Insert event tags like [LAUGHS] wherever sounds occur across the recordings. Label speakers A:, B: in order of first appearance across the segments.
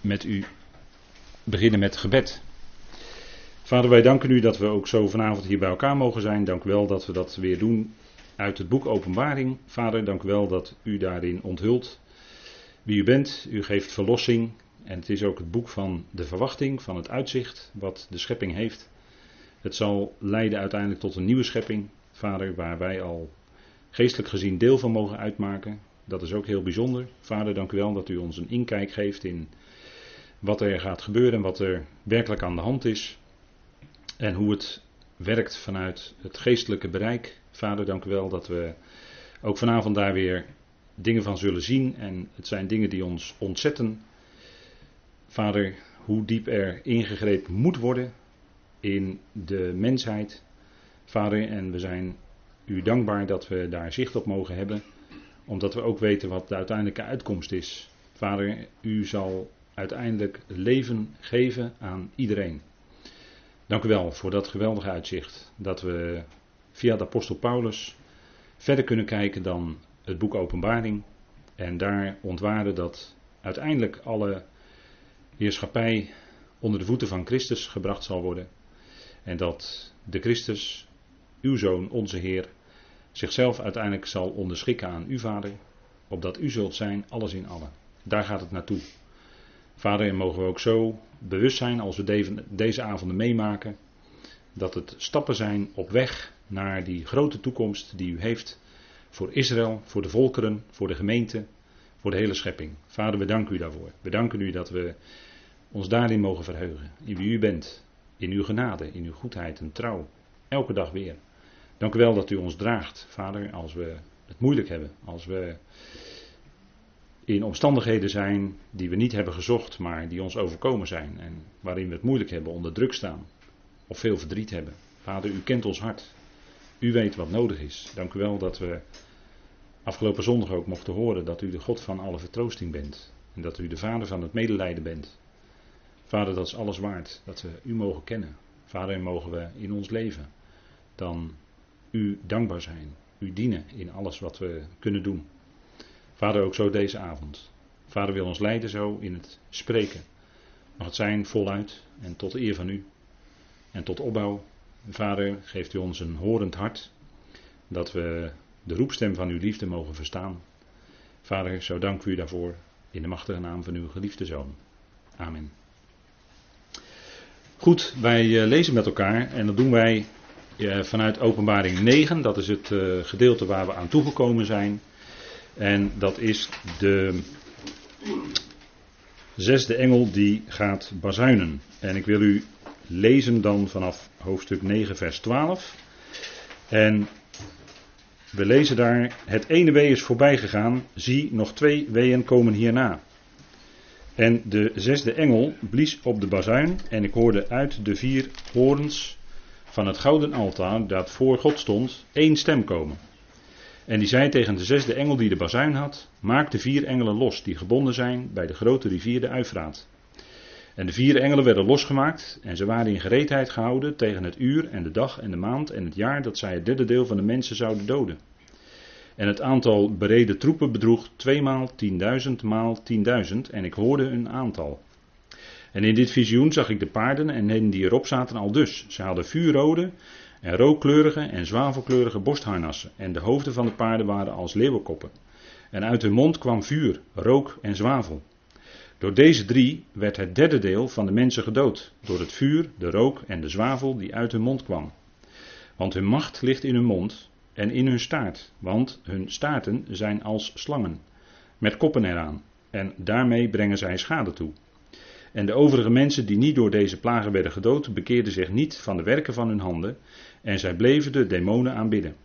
A: met u beginnen met gebed. Vader, wij danken u dat we ook zo vanavond hier bij elkaar mogen zijn. Dank u wel dat we dat weer doen uit het boek Openbaring. Vader, dank u wel dat u daarin onthult wie u bent. U geeft verlossing. En het is ook het boek van de verwachting, van het uitzicht wat de schepping heeft. Het zal leiden uiteindelijk tot een nieuwe schepping, Vader, waar wij al geestelijk gezien deel van mogen uitmaken. Dat is ook heel bijzonder. Vader, dank u wel dat u ons een inkijk geeft in wat er gaat gebeuren en wat er werkelijk aan de hand is. En hoe het werkt vanuit het geestelijke bereik. Vader, dank u wel dat we ook vanavond daar weer dingen van zullen zien. En het zijn dingen die ons ontzetten. Vader, hoe diep er ingegrepen moet worden in de mensheid. Vader, en we zijn u dankbaar dat we daar zicht op mogen hebben, omdat we ook weten wat de uiteindelijke uitkomst is. Vader, u zal uiteindelijk leven geven aan iedereen. Dank u wel voor dat geweldige uitzicht. Dat we via de apostel Paulus verder kunnen kijken dan het boek Openbaring. En daar ontwaren dat uiteindelijk alle heerschappij onder de voeten van Christus gebracht zal worden. En dat de Christus, uw Zoon, onze Heer, zichzelf uiteindelijk zal onderschikken aan uw Vader, opdat u zult zijn alles in allen. Daar gaat het naartoe. Vader, en mogen we ook zo bewust zijn als we deze avonden meemaken, dat het stappen zijn op weg naar die grote toekomst die u heeft voor Israël, voor de volkeren, voor de gemeente, voor de hele schepping. Vader, we danken u daarvoor. We danken u dat we ons daarin mogen verheugen, in wie u bent, in uw genade, in uw goedheid en trouw, elke dag weer. Dank u wel dat u ons draagt, Vader, als we het moeilijk hebben, als we in omstandigheden zijn die we niet hebben gezocht, maar die ons overkomen zijn en waarin we het moeilijk hebben, onder druk staan of veel verdriet hebben. Vader, u kent ons hart. U weet wat nodig is. Dank u wel dat we afgelopen zondag ook mochten horen dat u de God van alle vertroosting bent en dat u de Vader van het medelijden bent. Vader, dat is alles waard dat we u mogen kennen. Vader, mogen we in ons leven dan u dankbaar zijn, u dienen in alles wat we kunnen doen. Vader, ook zo deze avond. Vader wil ons leiden zo in het spreken. Mag het zijn voluit en tot eer van u en tot opbouw. Vader, geeft u ons een horend hart, dat we de roepstem van uw liefde mogen verstaan. Vader, zo dank u daarvoor in de machtige naam van uw geliefde Zoon. Amen. Goed, wij eh, lezen met elkaar en dat doen wij eh, vanuit Openbaring 9. Dat is het eh, gedeelte waar we aan toegekomen zijn. En dat is de zesde engel die gaat bazuinen. En ik wil u lezen dan vanaf hoofdstuk 9, vers 12. En we lezen daar: Het ene wee is voorbij gegaan, zie, nog twee weeën komen hierna. En de zesde engel blies op de bazuin en ik hoorde uit de vier horens van het gouden altaar dat voor God stond één stem komen. En die zei tegen de zesde engel die de bazuin had: Maak de vier engelen los die gebonden zijn bij de grote rivier de Uifraat. En de vier engelen werden losgemaakt en ze waren in gereedheid gehouden tegen het uur en de dag en de maand en het jaar dat zij het derde deel van de mensen zouden doden. En het aantal bereden troepen bedroeg tweemaal tienduizend maal tienduizend en ik hoorde een aantal. En in dit visioen zag ik de paarden en hen die erop zaten al dus. Ze hadden vuurrode en rookkleurige en zwavelkleurige borstharnassen en de hoofden van de paarden waren als leeuwenkoppen. En uit hun mond kwam vuur, rook en zwavel. Door deze drie werd het derde deel van de mensen gedood, door het vuur, de rook en de zwavel die uit hun mond kwam. Want hun macht ligt in hun mond en in hun staart, want hun staarten zijn als slangen, met koppen eraan, en daarmee brengen zij schade toe. En de overige mensen die niet door deze plagen werden gedood, bekeerden zich niet van de werken van hun handen, en zij bleven de demonen aanbidden.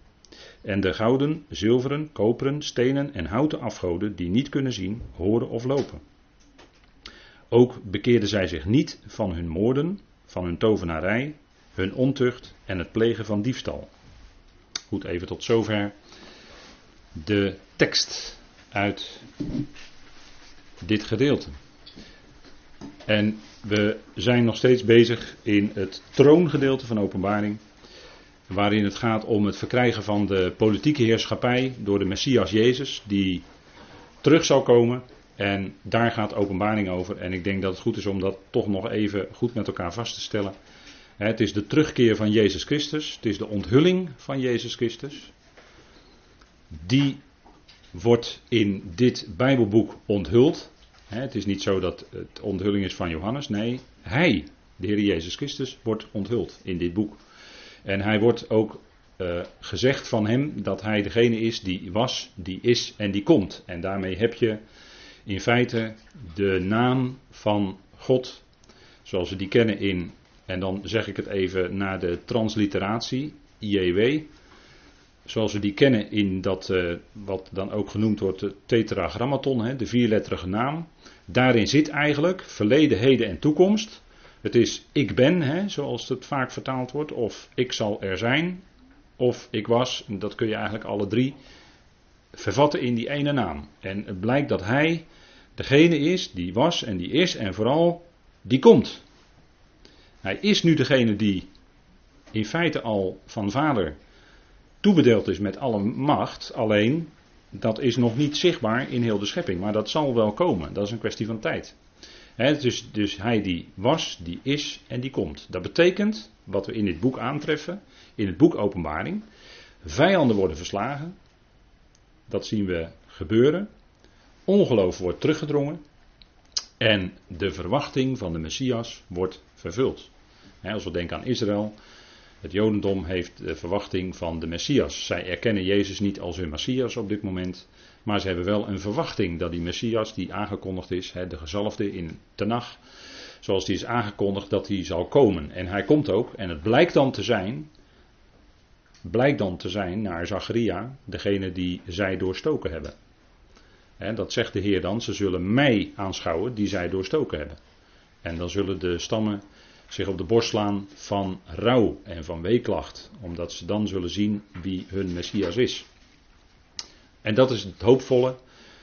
A: En de gouden, zilveren, koperen, stenen en houten afgoden die niet kunnen zien, horen of lopen. Ook bekeerden zij zich niet van hun moorden, van hun tovenarij, hun ontucht en het plegen van diefstal. Goed, even tot zover de tekst uit dit gedeelte. En we zijn nog steeds bezig in het troongedeelte van openbaring. Waarin het gaat om het verkrijgen van de politieke heerschappij door de Messias Jezus. Die terug zal komen En daar gaat openbaring over. En ik denk dat het goed is om dat toch nog even goed met elkaar vast te stellen. Het is de terugkeer van Jezus Christus. Het is de onthulling van Jezus Christus. Die wordt in dit Bijbelboek onthuld. Het is niet zo dat het onthulling is van Johannes. Nee, hij, de Heer Jezus Christus, wordt onthuld in dit boek. En hij wordt ook uh, gezegd van hem dat hij degene is die was, die is en die komt. En daarmee heb je in feite de naam van God, zoals we die kennen in, en dan zeg ik het even naar de transliteratie, IEW, zoals we die kennen in dat, uh, wat dan ook genoemd wordt, de tetragrammaton, hè, de vierletterige naam. Daarin zit eigenlijk verleden, heden en toekomst. Het is ik ben, hè, zoals het vaak vertaald wordt, of ik zal er zijn, of ik was. Dat kun je eigenlijk alle drie vervatten in die ene naam. En het blijkt dat hij degene is die was en die is en vooral die komt. Hij is nu degene die in feite al van vader toebedeeld is met alle macht, alleen dat is nog niet zichtbaar in heel de schepping, maar dat zal wel komen. Dat is een kwestie van tijd. He, dus, dus hij die was, die is en die komt. Dat betekent, wat we in dit boek aantreffen, in het boek Openbaring, vijanden worden verslagen. Dat zien we gebeuren. Ongeloof wordt teruggedrongen. En de verwachting van de Messias wordt vervuld. als we denken aan Israël, het Jodendom heeft de verwachting van de Messias. Zij erkennen Jezus niet als hun Messias op dit moment. Maar ze hebben wel een verwachting dat die Messias die aangekondigd is, de gezalfde in Tenach, zoals die is aangekondigd, dat hij zal komen. En hij komt ook. En het blijkt dan te zijn, blijkt dan te zijn naar Zacharia, degene die zij doorstoken hebben. dat zegt de Heer dan, ze zullen mij aanschouwen die zij doorstoken hebben. En dan zullen de stammen zich op de borst slaan van rouw en van weeklacht, omdat ze dan zullen zien wie hun Messias is. En dat is het hoopvolle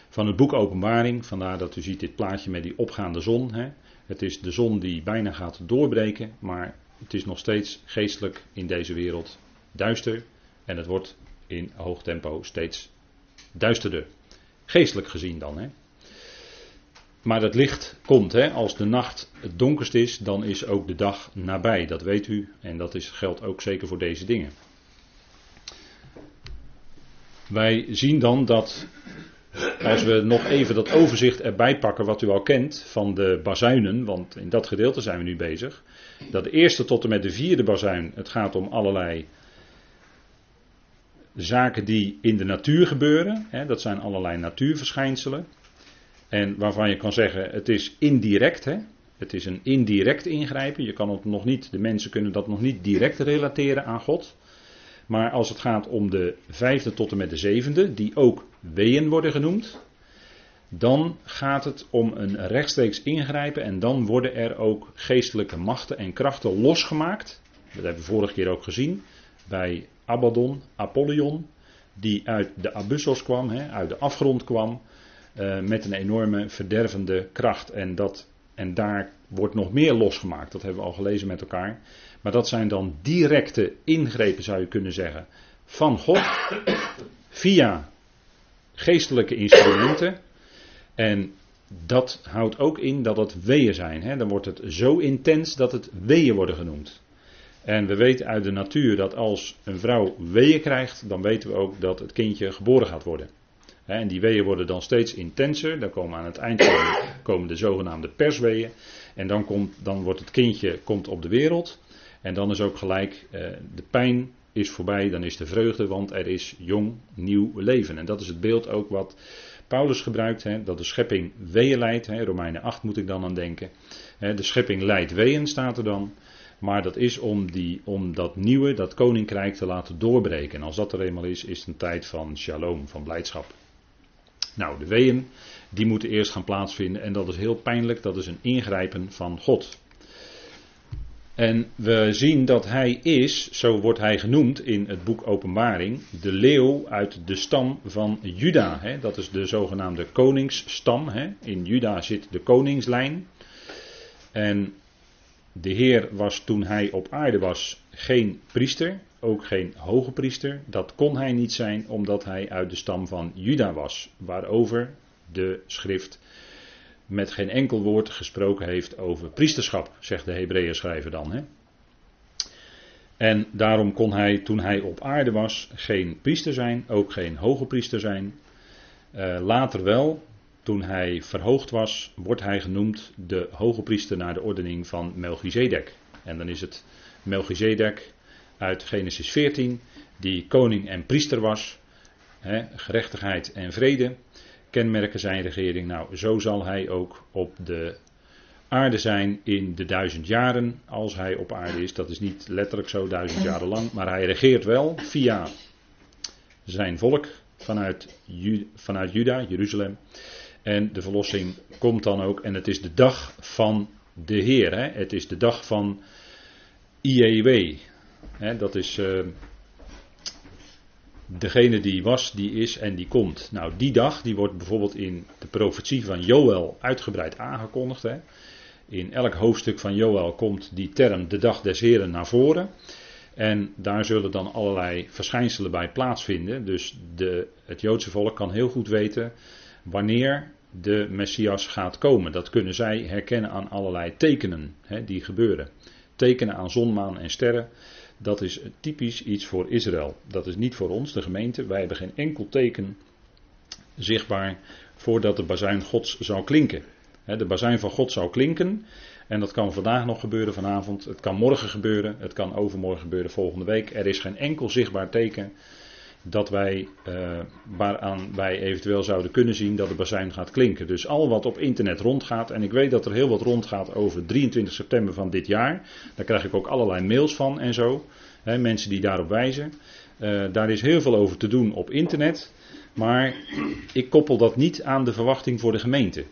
A: van het boek Openbaring, vandaar dat u ziet dit plaatje met die opgaande zon. Hè. Het is de zon die bijna gaat doorbreken, maar het is nog steeds geestelijk in deze wereld duister en het wordt in hoog tempo steeds duisterder. Geestelijk gezien dan. Hè. Maar dat licht komt, hè, als de nacht het donkerst is, dan is ook de dag nabij. Dat weet u en dat is, geldt ook zeker voor deze dingen. Wij zien dan dat, als we nog even dat overzicht erbij pakken wat u al kent van de bazuinen, want in dat gedeelte zijn we nu bezig. Dat de eerste tot en met de vierde bazuin, het gaat om allerlei zaken die in de natuur gebeuren. Hè, dat zijn allerlei natuurverschijnselen. En waarvan je kan zeggen, het is indirect. Hè? Het is een indirect ingrijpen. Je kan het nog niet, de mensen kunnen dat nog niet direct relateren aan God. Maar als het gaat om de vijfde tot en met de zevende, die ook weeën worden genoemd, dan gaat het om een rechtstreeks ingrijpen en dan worden er ook geestelijke machten en krachten losgemaakt. Dat hebben we vorige keer ook gezien bij Abaddon, Apollyon, die uit de abyssos kwam, hè, uit de afgrond kwam. Eh, met een enorme verdervende kracht. En, dat, en daar wordt nog meer losgemaakt. Dat hebben we al gelezen met elkaar. Maar dat zijn dan directe ingrepen, zou je kunnen zeggen, van God. Via geestelijke instrumenten. En dat houdt ook in dat het weeën zijn. Hè? Dan wordt het zo intens dat het weeën worden genoemd. En we weten uit de natuur dat als een vrouw weeën krijgt, dan weten we ook dat het kindje geboren gaat worden. En die weeën worden dan steeds intenser. Dan komen aan het eind [COUGHS] de zogenaamde persweeën. En dan, komt, dan wordt het kindje komt op de wereld. En dan is ook gelijk eh, de pijn is voorbij. Dan is de vreugde, want er is jong, nieuw leven. En dat is het beeld ook wat Paulus gebruikt. Hè, dat de schepping weeën leidt. Hè, Romeinen 8 moet ik dan aan denken. Hè, de schepping leidt weeën, staat er dan. Maar dat is om, die, om dat nieuwe, dat koninkrijk te laten doorbreken. En als dat er eenmaal is, is het een tijd van shalom, van blijdschap. Nou, de weeën, die moeten eerst gaan plaatsvinden en dat is heel pijnlijk, dat is een ingrijpen van God. En we zien dat hij is, zo wordt hij genoemd in het boek Openbaring, de leeuw uit de stam van Juda. Hè? Dat is de zogenaamde koningsstam. Hè? In Juda zit de koningslijn. En de Heer was toen hij op aarde was geen priester, ook geen hoge priester. Dat kon hij niet zijn omdat hij uit de stam van Juda was, waarover de schrift met geen enkel woord gesproken heeft over priesterschap, zegt de Hebreeën schrijver dan. Hè? En daarom kon hij toen hij op aarde was geen priester zijn, ook geen hoge priester zijn. Uh, later wel, toen hij verhoogd was, wordt hij genoemd de hoge priester naar de ordening van Melchizedek. En dan is het Melchizedek uit Genesis 14, die koning en priester was. Gerechtigheid en vrede kenmerken zijn regering. Nou, zo zal hij ook op de aarde zijn in de duizend jaren als hij op aarde is. Dat is niet letterlijk zo duizend jaren lang, maar hij regeert wel via zijn volk vanuit, vanuit Juda, Jeruzalem. En de verlossing komt dan ook en het is de dag van de Heer. Het is de dag van IEW. Dat is uh, degene die was, die is en die komt. Nou, die dag die wordt bijvoorbeeld in de profetie van Joël uitgebreid aangekondigd. In elk hoofdstuk van Joël komt die term de dag des Heren naar voren. En daar zullen dan allerlei verschijnselen bij plaatsvinden. Dus de, het Joodse volk kan heel goed weten wanneer de Messias gaat komen. Dat kunnen zij herkennen aan allerlei tekenen die gebeuren. Tekenen aan zon, maan en sterren. Dat is typisch iets voor Israël. Dat is niet voor ons, de gemeente. Wij hebben geen enkel teken zichtbaar voordat de bazuin Gods zou klinken. De bazuin van God zou klinken. En dat kan vandaag nog gebeuren vanavond. Het kan morgen gebeuren. Het kan overmorgen gebeuren volgende week. Er is geen enkel zichtbaar teken dat wij, uh, waaraan wij eventueel zouden kunnen zien dat de bazuin gaat klinken. Dus al wat op internet rondgaat, en ik weet dat er heel wat rondgaat over 23 september van dit jaar, daar krijg ik ook allerlei mails van en zo, hè, mensen die daarop wijzen. Uh, daar is heel veel over te doen op internet, maar ik koppel dat niet aan de verwachting voor de gemeente.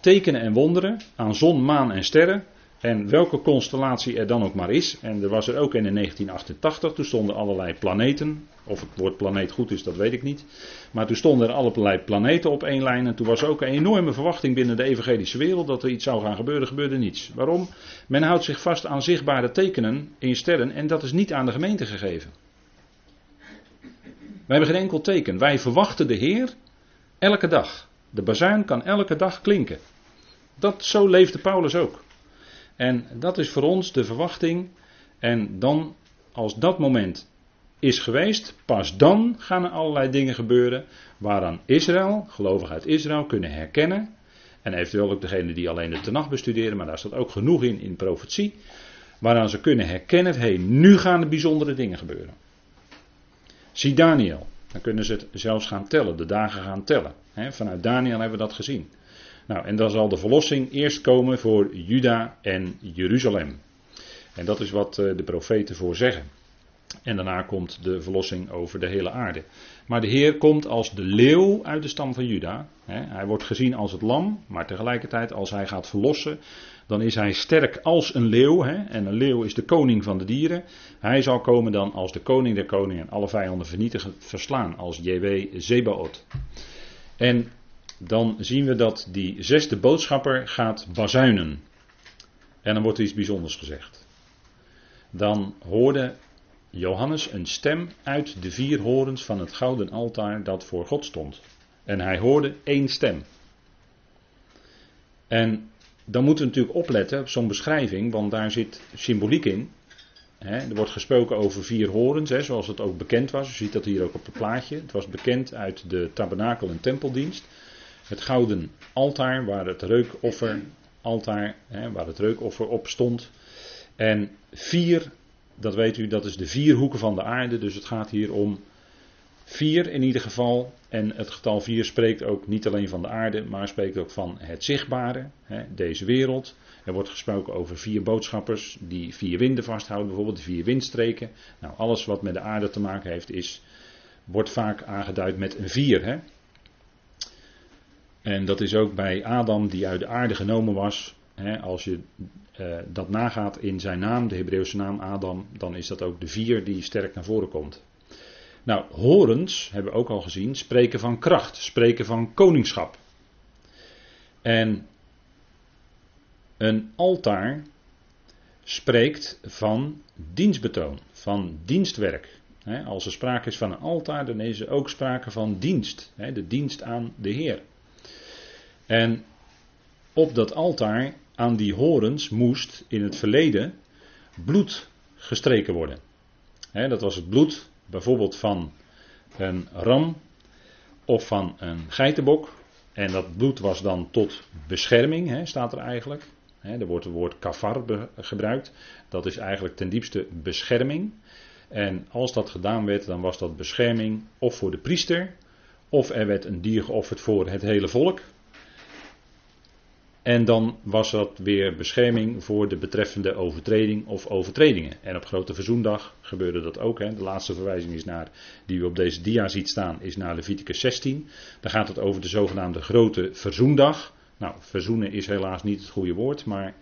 A: Tekenen en wonderen, aan zon, maan en sterren, en welke constellatie er dan ook maar is, en er was er ook in in 1988, toen stonden allerlei planeten, of het woord planeet goed is, dat weet ik niet. Maar toen stonden er allerlei planeten op één lijn en toen was ook een enorme verwachting binnen de evangelische wereld dat er iets zou gaan gebeuren, gebeurde niets. Waarom? Men houdt zich vast aan zichtbare tekenen in sterren en dat is niet aan de gemeente gegeven. Wij hebben geen enkel teken. Wij verwachten de Heer elke dag. De bazuin kan elke dag klinken. Dat, zo leefde Paulus ook. En dat is voor ons de verwachting. En dan, als dat moment is geweest, pas dan gaan er allerlei dingen gebeuren waaraan Israël, gelovigen uit Israël, kunnen herkennen. En eventueel ook degene die alleen de tenag bestuderen, maar daar staat ook genoeg in in profetie. Waaraan ze kunnen herkennen, hé, hey, nu gaan er bijzondere dingen gebeuren. Zie Daniel, dan kunnen ze het zelfs gaan tellen, de dagen gaan tellen. vanuit Daniel hebben we dat gezien. Nou, en dan zal de verlossing eerst komen voor Juda en Jeruzalem. En dat is wat eh, de profeten voor zeggen. En daarna komt de verlossing over de hele aarde. Maar de Heer komt als de leeuw uit de stam van Juda. Hij wordt gezien als het lam, maar tegelijkertijd als hij gaat verlossen, dan is hij sterk als een leeuw. En een leeuw is de koning van de dieren. Hij zal komen dan als de koning der koningen en alle vijanden vernietigen, verslaan als JW Zebaot. En dan zien we dat die zesde boodschapper gaat bazuinen. En dan wordt er iets bijzonders gezegd. Dan hoorde Johannes een stem uit de vier horens van het gouden altaar dat voor God stond. En hij hoorde één stem. En dan moeten we natuurlijk opletten op zo'n beschrijving, want daar zit symboliek in. er wordt gesproken over vier horens, zoals het ook bekend was. U ziet dat hier ook op het plaatje. Het was bekend uit de tabernakel- en tempeldienst. Het gouden altaar waar het reukoffer, altaar, waar het reukoffer op stond. En vier dat weet u, dat is de vier hoeken van de aarde. Dus het gaat hier om vier in ieder geval. En het getal vier spreekt ook niet alleen van de aarde, maar spreekt ook van het zichtbare, hè, deze wereld. Er wordt gesproken over vier boodschappers die vier winden vasthouden, bijvoorbeeld de vier windstreken. Nou, alles wat met de aarde te maken heeft, is, wordt vaak aangeduid met een vier. Hè. En dat is ook bij Adam, die uit de aarde genomen was. Hè, als je uh, dat nagaat in zijn naam, de Hebreeuwse naam Adam, dan is dat ook de vier die sterk naar voren komt. Nou, horens, hebben we ook al gezien, spreken van kracht, spreken van koningschap. En een altaar spreekt van dienstbetoon, van dienstwerk. als er sprake is van een altaar, dan is er ook sprake van dienst, de dienst aan de Heer. En op dat altaar aan die horens moest in het verleden bloed gestreken worden. dat was het bloed bijvoorbeeld van een ram of van een geitenbok. En dat bloed was dan tot bescherming, staat er eigenlijk. er wordt het woord kafar gebruikt. Dat is eigenlijk ten diepste bescherming. En als dat gedaan werd, dan was dat bescherming of voor de priester, of er werd een dier geofferd voor het hele volk. En dan was dat weer bescherming voor de betreffende overtreding of overtredingen. En op Grote Verzoendag gebeurde dat ook. Hè. De laatste verwijzing is naar, die u op deze dia ziet staan, is naar Leviticus 16. Daar gaat het over de zogenaamde Grote Verzoendag. Nou, verzoenen is helaas niet het goede woord, maar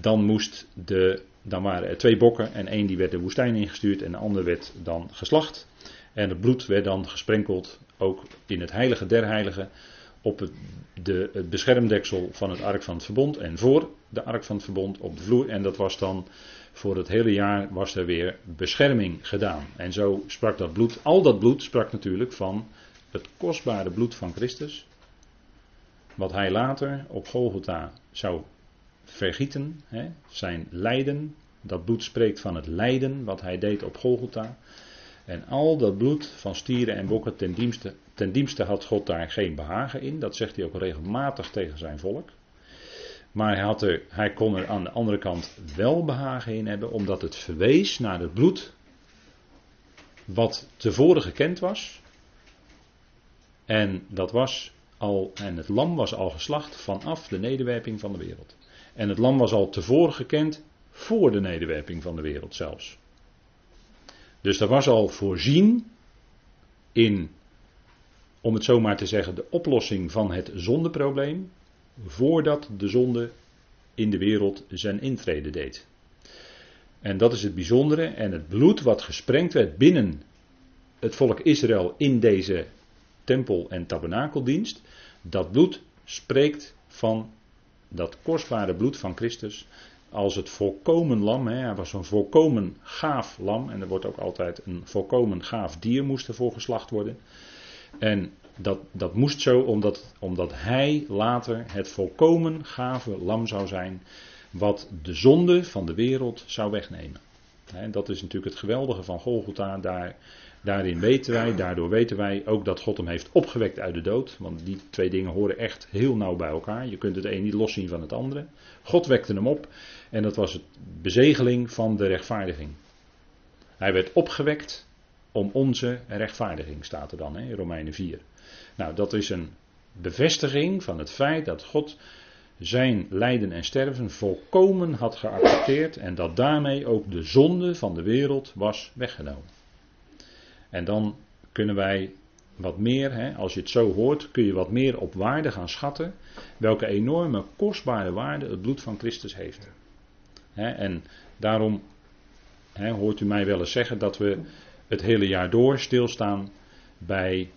A: dan, moest de, dan waren er twee bokken en één die werd de woestijn ingestuurd en de ander werd dan geslacht. En het bloed werd dan gesprenkeld, ook in het heilige der heiligen, op het, de, het beschermdeksel van het ark van het verbond en voor de ark van het verbond op de vloer. En dat was dan voor het hele jaar was er weer bescherming gedaan. En zo sprak dat bloed, al dat bloed sprak natuurlijk van het kostbare bloed van Christus. Wat hij later op Golgotha zou vergieten, hè, zijn lijden. Dat bloed spreekt van het lijden wat hij deed op Golgotha. En al dat bloed van stieren en bokken, ten dienste, ten dienste had God daar geen behagen in. Dat zegt hij ook regelmatig tegen zijn volk. Maar hij, had er, hij kon er aan de andere kant wel behagen in hebben, omdat het verwees naar het bloed wat tevoren gekend was. En dat was al, en het lam was al geslacht vanaf de nederwerping van de wereld. En het lam was al tevoren gekend voor de nederwerping van de wereld zelfs. Dus er was al voorzien in, om het zo maar te zeggen, de oplossing van het zondeprobleem, voordat de zonde in de wereld zijn intrede deed. En dat is het bijzondere. En het bloed wat gesprengd werd binnen het volk Israël in deze tempel- en tabernakeldienst, dat bloed spreekt van dat kostbare bloed van Christus als het volkomen lam. Hè, hij was een volkomen gaaf lam. En er wordt ook altijd een volkomen gaaf dier moest ervoor geslacht worden. En dat, dat moest zo omdat, omdat hij later het volkomen gave lam zou zijn. Wat de zonde van de wereld zou wegnemen. Hè, dat is natuurlijk het geweldige van Golgotha. Daar Daarin weten wij, daardoor weten wij ook dat God hem heeft opgewekt uit de dood. Want die twee dingen horen echt heel nauw bij elkaar. Je kunt het een niet loszien van het andere. God wekte hem op en dat was de bezegeling van de rechtvaardiging. Hij werd opgewekt om onze rechtvaardiging, staat er dan in Romeinen 4. Nou, dat is een bevestiging van het feit dat God zijn lijden en sterven volkomen had geaccepteerd en dat daarmee ook de zonde van de wereld was weggenomen. En dan kunnen wij wat meer, hè, als je het zo hoort, kun je wat meer op waarde gaan schatten. Welke enorme kostbare waarde het bloed van Christus heeft. Hè, en daarom hè, hoort u mij wel eens zeggen dat we het hele jaar door stilstaan bij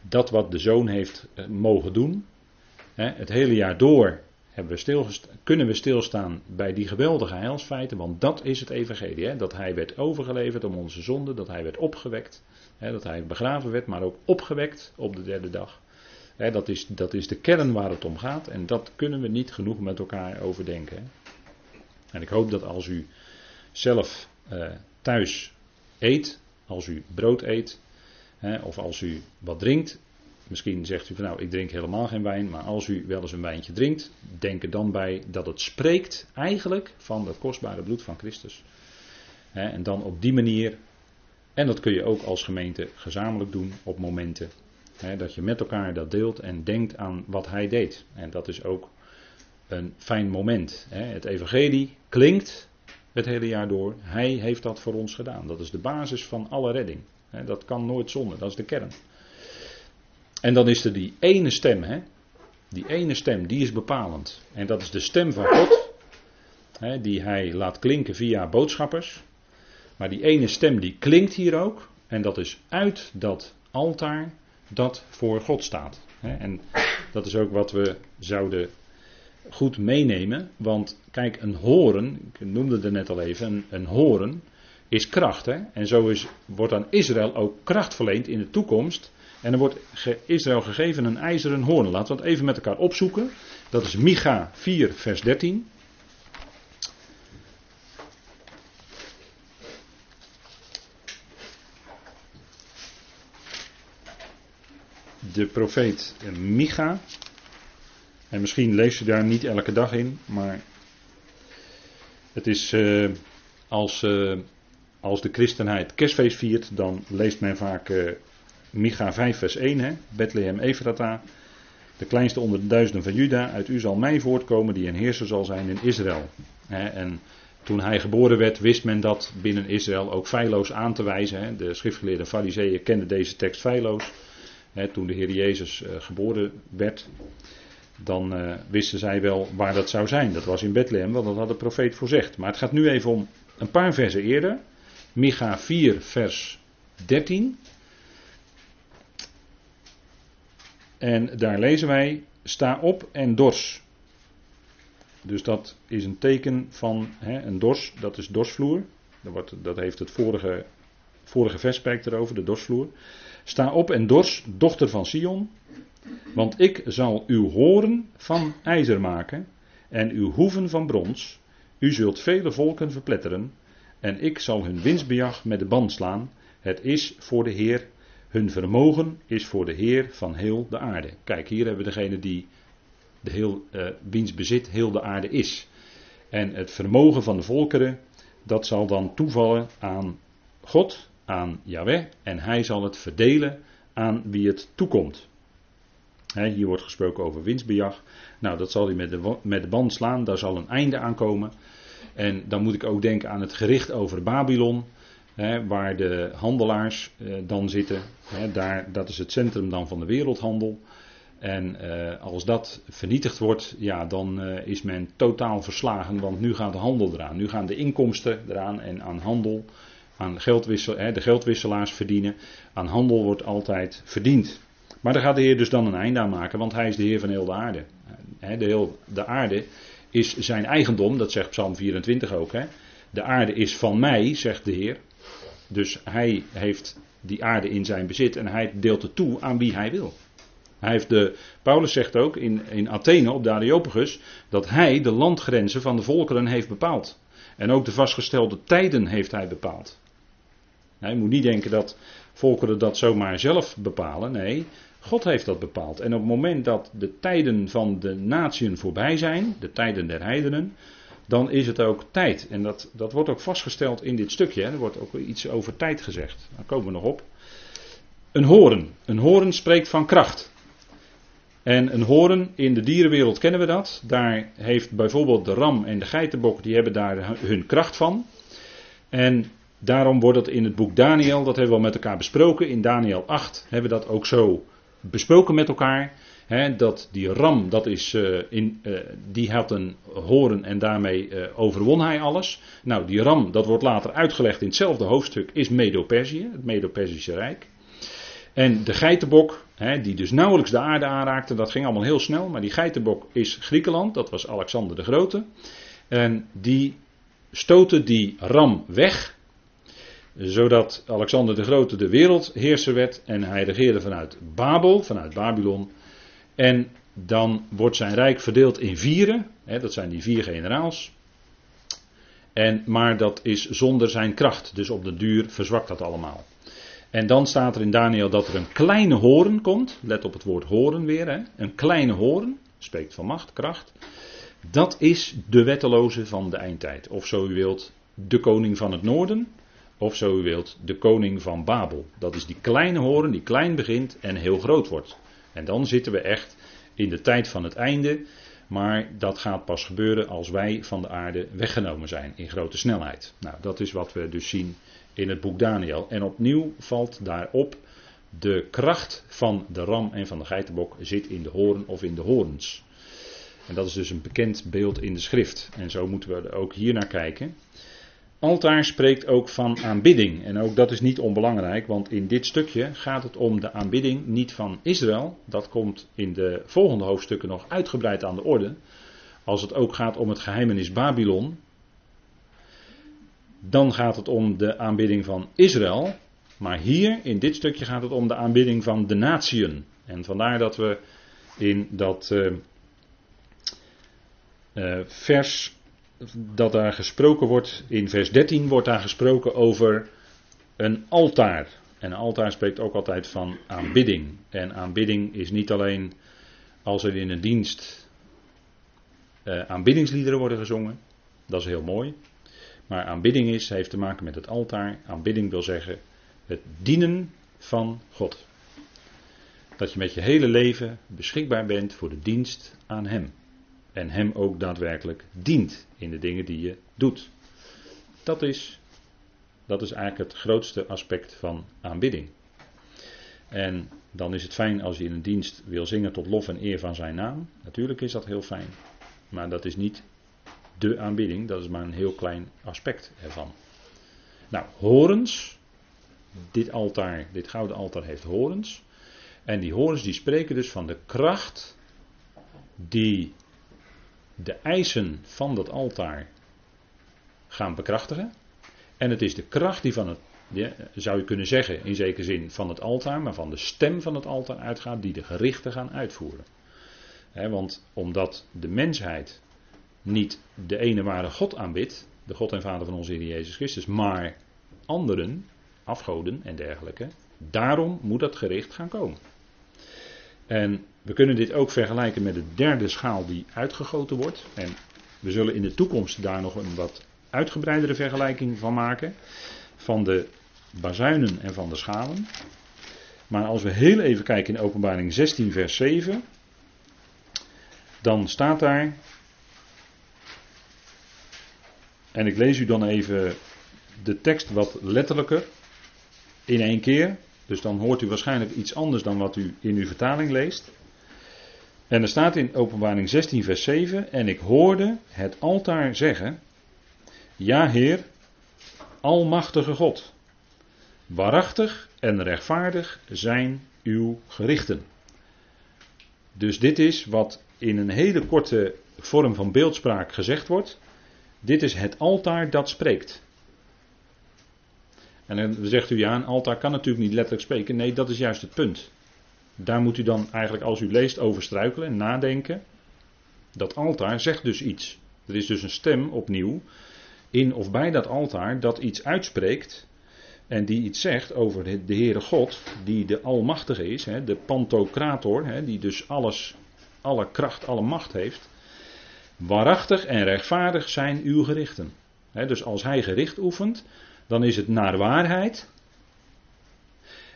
A: dat wat de zoon heeft eh, mogen doen. het hele jaar door we kunnen we stilstaan bij die geweldige heilsfeiten, want dat is het evangelie. Dat hij werd overgeleverd om onze zonde, dat hij werd opgewekt, dat hij begraven werd, maar ook opgewekt op de derde dag. Dat, is, dat is de kern waar het om gaat en dat kunnen we niet genoeg met elkaar overdenken. En ik hoop dat als u zelf uh, thuis eet, als u brood eet, of als u wat drinkt, Misschien zegt u van nou, ik drink helemaal geen wijn, maar als u wel eens een wijntje drinkt, denk er dan bij dat het spreekt eigenlijk van het kostbare bloed van Christus. en dan op die manier, en dat kun je ook als gemeente gezamenlijk doen op momenten, dat je met elkaar dat deelt en denkt aan wat hij deed. En dat is ook een fijn moment. het evangelie klinkt het hele jaar door, hij heeft dat voor ons gedaan. Dat is de basis van alle redding. dat kan nooit zonder, dat is de kern. En dan is er die ene stem, hè? Die ene stem, die is bepalend. En dat is de stem van God, hè, die hij laat klinken via boodschappers. Maar die ene stem die klinkt hier ook. En dat is uit dat altaar dat voor God staat. En dat is ook wat we zouden goed meenemen. Want kijk, een horen, ik noemde het net al even, een, een horen is kracht. Hè? En zo is, wordt aan Israël ook kracht verleend in de toekomst En er wordt Israël gegeven een ijzeren hoorn. Laten we het even met elkaar opzoeken. Dat is Micha 4, vers 13. De profeet Micha. En misschien leest u daar niet elke dag in, maar het is uh, als, uh, als de christenheid kerstfeest viert, dan leest men vaak uh, Micha 5 vers 1, hè? Bethlehem Efrata. De kleinste onder de duizenden van Juda, uit u zal mij voortkomen die een heerser zal zijn in Israël. En toen hij geboren werd, wist men dat binnen Israël ook feilloos aan te wijzen. Hè? De schriftgeleerde fariseeën kenden deze tekst feilloos. Toen de Heer Jezus geboren werd, dan uh, wisten zij wel waar dat zou zijn. Dat was in Bethlehem, want dat had de profeet voorzegd. Maar het gaat nu even om een paar versen eerder. Micha 4, vers 13. En daar lezen wij: Sta op en dors. Dus dat is een teken van hè, een dors, dat is dorsvloer. Dat, wordt, dat heeft het vorige, vorige vers erover, de dorsvloer. Sta op en dors, dochter van Sion. Want ik zal uw horen van ijzer maken en uw hoeven van brons. U zult vele volken verpletteren en ik zal hun winstbejag met de band slaan. Het is voor de Heer, hun vermogen is voor de Heer van heel de aarde. Kijk, hier hebben we degene die de heel, uh, wiens bezit heel de aarde is. En het vermogen van de volkeren, dat zal dan toevallen aan God, aan Yahweh, en hij zal het verdelen aan wie het toekomt hier wordt gesproken over winstbejag. Nou, dat zal hij met de, met de band slaan. Daar zal een einde aan komen. En dan moet ik ook denken aan het gericht over Babylon. waar de handelaars eh, dan zitten. daar, dat is het centrum dan van de wereldhandel. En eh, als dat vernietigd wordt, ja, dan eh, is men totaal verslagen. Want nu gaat de handel eraan. Nu gaan de inkomsten eraan en aan handel. Aan geldwissel, de geldwisselaars verdienen. Aan handel wordt altijd verdiend. Maar daar gaat de Heer dus dan een einde aan maken, want hij is de Heer van heel de aarde. De, heel, de aarde is zijn eigendom, dat zegt Psalm 24 ook. Hè. De aarde is van mij, zegt de Heer. Dus hij heeft die aarde in zijn bezit en hij deelt het toe aan wie hij wil. Hij heeft de, Paulus zegt ook in, in Athene op de Areopagus dat hij de landgrenzen van de volkeren heeft bepaald. En ook de vastgestelde tijden heeft hij bepaald. Hij moet niet denken dat volkeren dat zomaar zelf bepalen. Nee, God heeft dat bepaald. En op het moment dat de tijden van de natieën voorbij zijn, de tijden der heidenen, dan is het ook tijd. En dat, dat wordt ook vastgesteld in dit stukje. Er wordt ook iets over tijd gezegd. Daar komen we nog op. Een horen. Een horen spreekt van kracht. En een horen, in de dierenwereld kennen we dat. Daar heeft bijvoorbeeld de ram en de geitenbok, die hebben daar hun kracht van. En daarom wordt het in het boek Daniel, dat hebben we al met elkaar besproken. In Daniel 8 hebben we dat ook zo besproken met elkaar. Dat die ram, dat is, uh, in, uh, die had een horen en daarmee uh, overwon hij alles. Nou, die ram, dat wordt later uitgelegd in hetzelfde hoofdstuk, is Medo-Perzië, het Medo-Persische Rijk. En de geitenbok, die dus nauwelijks de aarde aanraakte, dat ging allemaal heel snel. Maar die geitenbok is Griekenland, dat was Alexander de Grote. En die stootte die ram weg zodat Alexander de Grote de wereldheerser werd en hij regeerde vanuit Babel, vanuit Babylon. En dan wordt zijn rijk verdeeld in vieren, hè, dat zijn die vier generaals. En, maar dat is zonder zijn kracht, dus op de duur verzwakt dat allemaal. En dan staat er in Daniel dat er een kleine horen komt, let op het woord horen weer, hè, een kleine horen, spreekt van macht, kracht. Dat is de wetteloze van de eindtijd, of zo u wilt, de koning van het noorden, of zo u wilt, de koning van Babel. Dat is die kleine horen die klein begint en heel groot wordt. En dan zitten we echt in de tijd van het einde. Maar dat gaat pas gebeuren als wij van de aarde weggenomen zijn in grote snelheid. Nou, dat is wat we dus zien in het boek Daniel. En opnieuw valt daarop de kracht van de ram en van de geitenbok zit in de horen of in de horens. En dat is dus een bekend beeld in de schrift. En zo moeten we er ook hier naar kijken. Altaar spreekt ook van aanbidding. En ook dat is niet onbelangrijk, want in dit stukje gaat het om de aanbidding niet van Israël. Dat komt in de volgende hoofdstukken nog uitgebreid aan de orde. Als het ook gaat om het geheimenis Babylon. Dan gaat het om de aanbidding van Israël. Maar hier, in dit stukje, gaat het om de aanbidding van de natieën. En vandaar dat we in dat uh, uh, vers, dat daar gesproken wordt, in vers 13 wordt daar gesproken over een altaar. En een altaar spreekt ook altijd van aanbidding. En aanbidding is niet alleen als er in een dienst uh, aanbiddingsliederen worden gezongen. Dat is heel mooi. Maar aanbidding is, heeft te maken met het altaar. Aanbidding wil zeggen het dienen van God. Dat je met je hele leven beschikbaar bent voor de dienst aan Hem. En Hem ook daadwerkelijk dient in de dingen die je doet. Dat is, dat is eigenlijk het grootste aspect van aanbidding. En dan is het fijn als je in een dienst wil zingen tot lof en eer van zijn naam. Natuurlijk is dat heel fijn. Maar dat is niet de aanbidding, dat is maar een heel klein aspect ervan. Nou, horens. Dit altaar, dit gouden altaar heeft horens. En die horens die spreken dus van de kracht die de eisen van dat altaar gaan bekrachtigen. En het is de kracht die van het, zou je kunnen zeggen in zekere zin van het altaar, maar van de stem van het altaar uitgaat die de gerichten gaan uitvoeren. want omdat de mensheid niet de ene ware God aanbidt, de God en Vader van onze Heer Jezus Christus, maar anderen, afgoden en dergelijke, daarom moet dat gericht gaan komen. En we kunnen dit ook vergelijken met de derde schaal die uitgegoten wordt. En we zullen in de toekomst daar nog een wat uitgebreidere vergelijking van maken. Van de bazuinen en van de schalen. Maar als we heel even kijken in Openbaring 16, vers 7. Dan staat daar. En ik lees u dan even de tekst wat letterlijker. In één keer. Dus dan hoort u waarschijnlijk iets anders dan wat u in uw vertaling leest. En er staat in Openbaring 16, vers 7: En ik hoorde het altaar zeggen: Ja, Heer, Almachtige God, waarachtig en rechtvaardig zijn uw gerichten. Dus dit is wat in een hele korte vorm van beeldspraak gezegd wordt. Dit is het altaar dat spreekt. En dan zegt u ja, een altaar kan natuurlijk niet letterlijk spreken. Nee, dat is juist het punt. Daar moet u dan eigenlijk als u leest over struikelen en nadenken. Dat altaar zegt dus iets. Er is dus een stem opnieuw in of bij dat altaar dat iets uitspreekt. En die iets zegt over de Heere God, die de Almachtige is, de Pantocrator, die dus alles, alle kracht, alle macht heeft. Waarachtig en rechtvaardig zijn uw gerichten. Dus als hij gericht oefent, dan is het naar waarheid.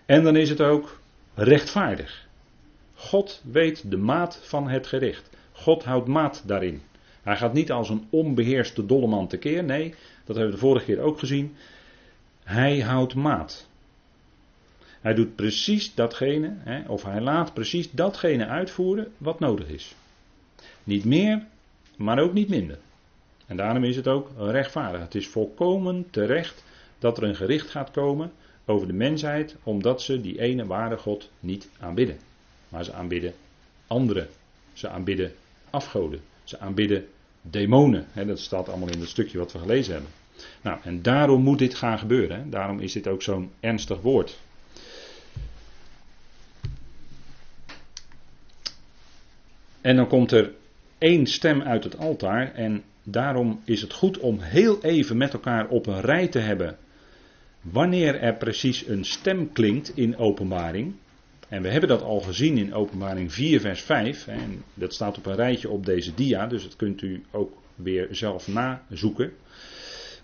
A: En dan is het ook rechtvaardig. God weet de maat van het gericht. God houdt maat daarin. Hij gaat niet als een onbeheerste dolleman tekeer. Nee, dat hebben we de vorige keer ook gezien. Hij houdt maat. Hij doet precies datgene, hè, of hij laat precies datgene uitvoeren wat nodig is. Niet meer, maar ook niet minder. En daarom is het ook rechtvaardig. Het is volkomen terecht dat er een gericht gaat komen over de mensheid, omdat ze die ene ware God niet aanbidden. Maar ze aanbidden anderen. Ze aanbidden afgoden. Ze aanbidden demonen. dat staat allemaal in het stukje wat we gelezen hebben. Nou, en daarom moet dit gaan gebeuren. Daarom is dit ook zo'n ernstig woord. En dan komt er één stem uit het altaar. En daarom is het goed om heel even met elkaar op een rij te hebben wanneer er precies een stem klinkt in openbaring. En we hebben dat al gezien in openbaring 4 vers 5. En dat staat op een rijtje op deze dia, dus dat kunt u ook weer zelf nazoeken.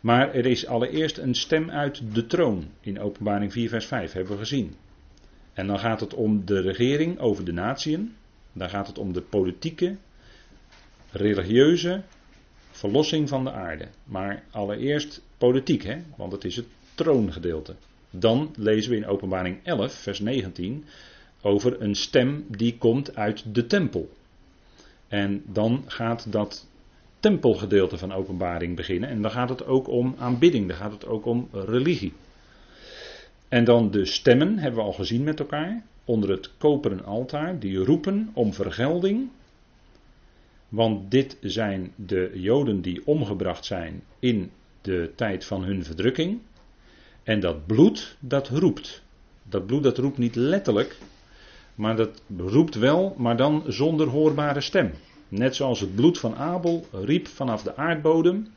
A: Maar er is allereerst een stem uit de troon in openbaring 4 vers 5, hebben we gezien. En dan gaat het om de regering over de natieën. Dan gaat het om de politieke, religieuze verlossing van de aarde. Maar allereerst politiek, hè? want het is het troongedeelte. Dan lezen we in Openbaring 11, vers 19, over een stem die komt uit de tempel. En dan gaat dat tempelgedeelte van Openbaring beginnen. En dan gaat het ook om aanbidding, dan gaat het ook om religie. En dan de stemmen hebben we al gezien met elkaar. Onder het koperen altaar, die roepen om vergelding. Want dit zijn de Joden die omgebracht zijn in de tijd van hun verdrukking. En dat bloed, dat roept. Dat bloed, dat roept niet letterlijk, maar dat roept wel, maar dan zonder hoorbare stem. Net zoals het bloed van Abel riep vanaf de aardbodem,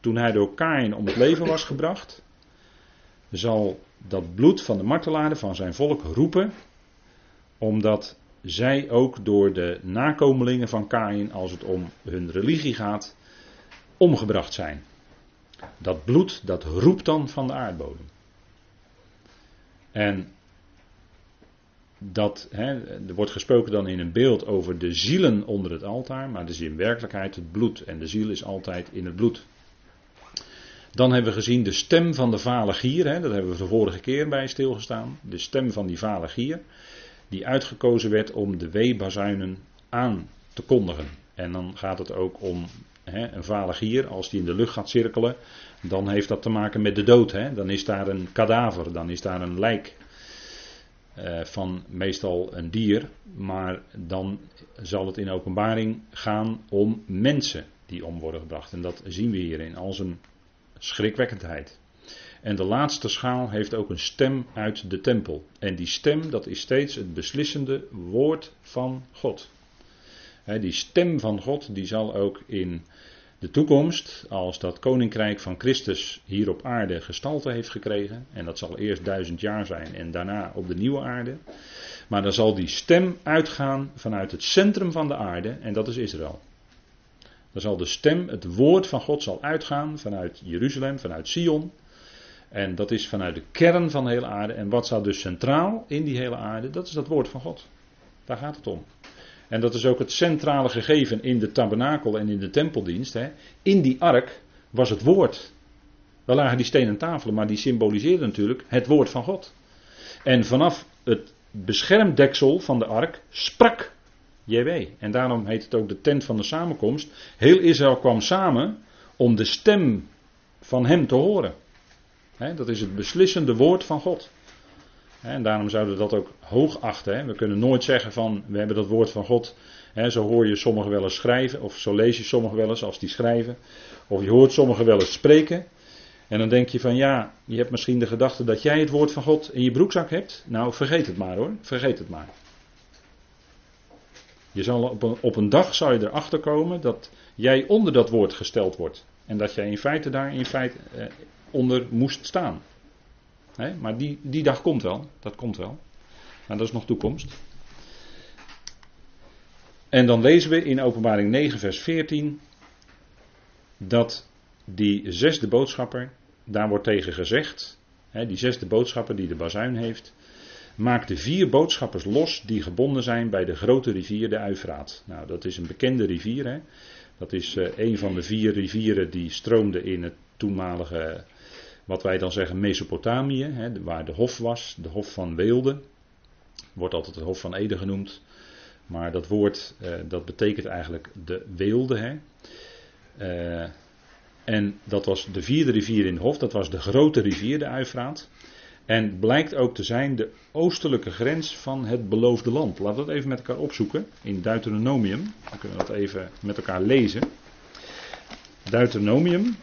A: toen hij door Kain om het leven was gebracht, zal dat bloed van de martelaren van zijn volk roepen, omdat zij ook door de nakomelingen van Kain, als het om hun religie gaat, omgebracht zijn. Dat bloed, dat roept dan van de aardbodem. En dat, hè, er wordt gesproken dan in een beeld over de zielen onder het altaar, maar dat is in werkelijkheid het bloed. En de ziel is altijd in het bloed. Dan hebben we gezien de stem van de vale gier, hè, dat hebben we de vorige keer bij stilgestaan. De stem van die vale gier, die uitgekozen werd om de weebazuinen aan te kondigen. En dan gaat het ook om hè, een vale gier, als die in de lucht gaat cirkelen, dan heeft dat te maken met de dood. Dan is daar een kadaver, dan is daar een lijk uh, van meestal een dier, maar dan zal het in openbaring gaan om mensen die om worden gebracht. En dat zien we hier in zijn schrikwekkendheid. En de laatste schaal heeft ook een stem uit de tempel. En die stem, dat is steeds het beslissende woord van God. Die stem van God, die zal ook in de toekomst, als dat koninkrijk van Christus hier op aarde gestalte heeft gekregen, en dat zal eerst duizend jaar zijn en daarna op de nieuwe aarde, maar dan zal die stem uitgaan vanuit het centrum van de aarde, en dat is Israël. Dan zal de stem, het woord van God zal uitgaan vanuit Jeruzalem, vanuit Sion. En dat is vanuit de kern van de hele aarde. En wat staat dus centraal in die hele aarde? Dat is dat woord van God. Daar gaat het om. En dat is ook het centrale gegeven in de tabernakel en in de tempeldienst. Hè. In die ark was het woord. Daar lagen die stenen tafelen, maar die symboliseerden natuurlijk het woord van God. En vanaf het beschermdeksel van de ark sprak JW. En daarom heet het ook de tent van de samenkomst. Heel Israël kwam samen om de stem van hem te horen. dat is het beslissende woord van God. En daarom zouden we dat ook hoog achten. We kunnen nooit zeggen van we hebben dat woord van God. Zo hoor je sommigen wel eens schrijven, of zo lees je sommigen wel eens als die schrijven. Of je hoort sommigen wel eens spreken. En dan denk je van ja, je hebt misschien de gedachte dat jij het woord van God in je broekzak hebt. Nou, vergeet het maar hoor, vergeet het maar. Je zal op, een, op een dag zal je erachter komen dat jij onder dat woord gesteld wordt. En dat jij in feite daar in feite eh, onder moest staan. Maar die, die dag komt wel, dat komt wel. Maar dat is nog toekomst. En dan lezen we in Openbaring 9, vers 14 dat die zesde boodschapper, daar wordt tegen gezegd, die zesde boodschapper die de bazuin heeft, maakte vier boodschappers los die gebonden zijn bij de grote rivier de Uifraat. Nou, dat is een bekende rivier. Hè? Dat is uh, een van de vier rivieren die stroomde in het toenmalige, wat wij dan zeggen, Mesopotamië, hè, waar de hof was, de hof van Weelde. Wordt altijd het hof van Ede genoemd. Maar dat woord, uh, dat betekent eigenlijk de Weelde. Hè? Uh, en dat was de vierde rivier in de hof, dat was de grote rivier, de Uifraat. En blijkt ook te zijn de oostelijke grens van het beloofde land. Laten we dat even met elkaar opzoeken in Deuteronomium. Dan kunnen we dat even met elkaar lezen. Deuteronomium.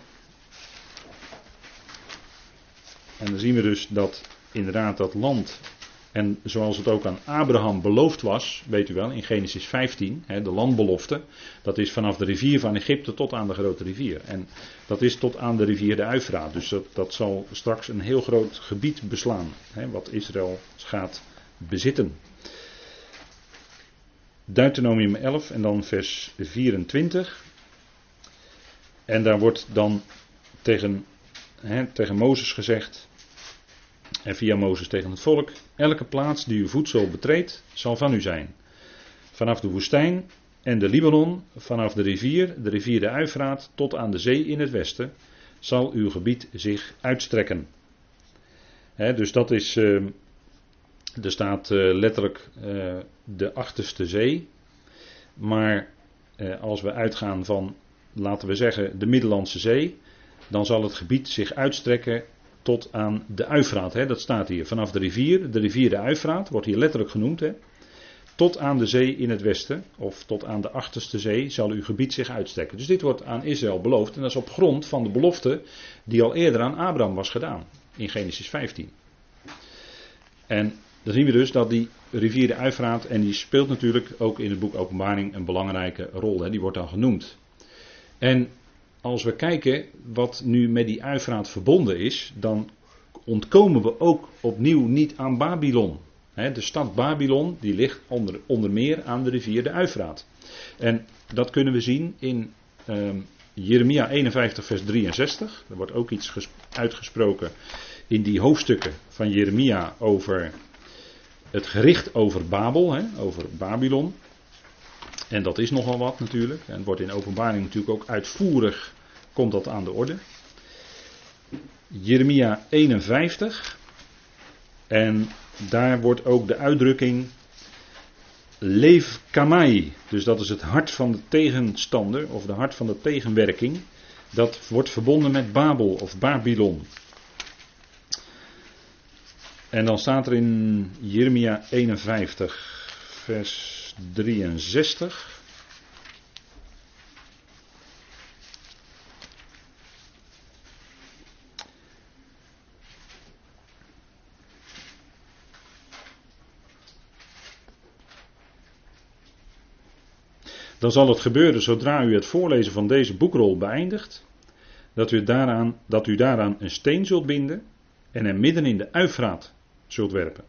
A: En dan zien we dus dat inderdaad dat land en zoals het ook aan Abraham beloofd was, weet u wel, in Genesis 15, hè, de landbelofte, dat is vanaf de rivier van Egypte tot aan de grote rivier. En dat is tot aan de rivier de Uifraat. Dus dat, dat zal straks een heel groot gebied beslaan, hè, wat Israël gaat bezitten. Deuteronomium 11 en dan vers 24. En daar wordt dan tegen, tegen Mozes gezegd, en via Mozes tegen het volk: Elke plaats die uw voedsel betreedt, zal van u zijn. Vanaf de woestijn en de Libanon, vanaf de rivier, de rivier de Uifraat, tot aan de zee in het westen, zal uw gebied zich uitstrekken. dus dat is, uh, er staat uh, letterlijk uh, de achterste zee. Maar als we uitgaan van, laten we zeggen, de Middellandse Zee, dan zal het gebied zich uitstrekken tot aan de Uifraat. Hè, dat staat hier. Vanaf de rivier, de rivier de Uifraat, wordt hier letterlijk genoemd. Hè, tot aan de zee in het westen, of tot aan de achterste zee, zal uw gebied zich uitstrekken. Dus dit wordt aan Israël beloofd. En dat is op grond van de belofte die al eerder aan Abraham was gedaan. in Genesis 15. En dan zien we dus dat die rivier de Uifraat, en die speelt natuurlijk ook in het boek Openbaring een belangrijke rol. Hè, die wordt dan genoemd. En als we kijken wat nu met die Uifraat verbonden is, dan ontkomen we ook opnieuw niet aan Babylon. de stad Babylon die ligt onder, onder meer aan de rivier de Uifraat. En dat kunnen we zien in um, Jeremia 51, vers 63. Er wordt ook iets uitgesproken in die hoofdstukken van Jeremia over het gericht over Babel, hè, over Babylon. En dat is nogal wat natuurlijk. En wordt in openbaring natuurlijk ook uitvoerig komt dat aan de orde. Jeremia 51. En daar wordt ook de uitdrukking Leef Kamai, dus dat is het hart van de tegenstander of de hart van de tegenwerking. Dat wordt verbonden met Babel of Babylon. En dan staat er in Jeremia 51, vers 63. Dan zal het gebeuren zodra u het voorlezen van deze boekrol beëindigt, dat u, daaraan, dat u daaraan een steen zult binden en hem midden in de uifraat zult werpen.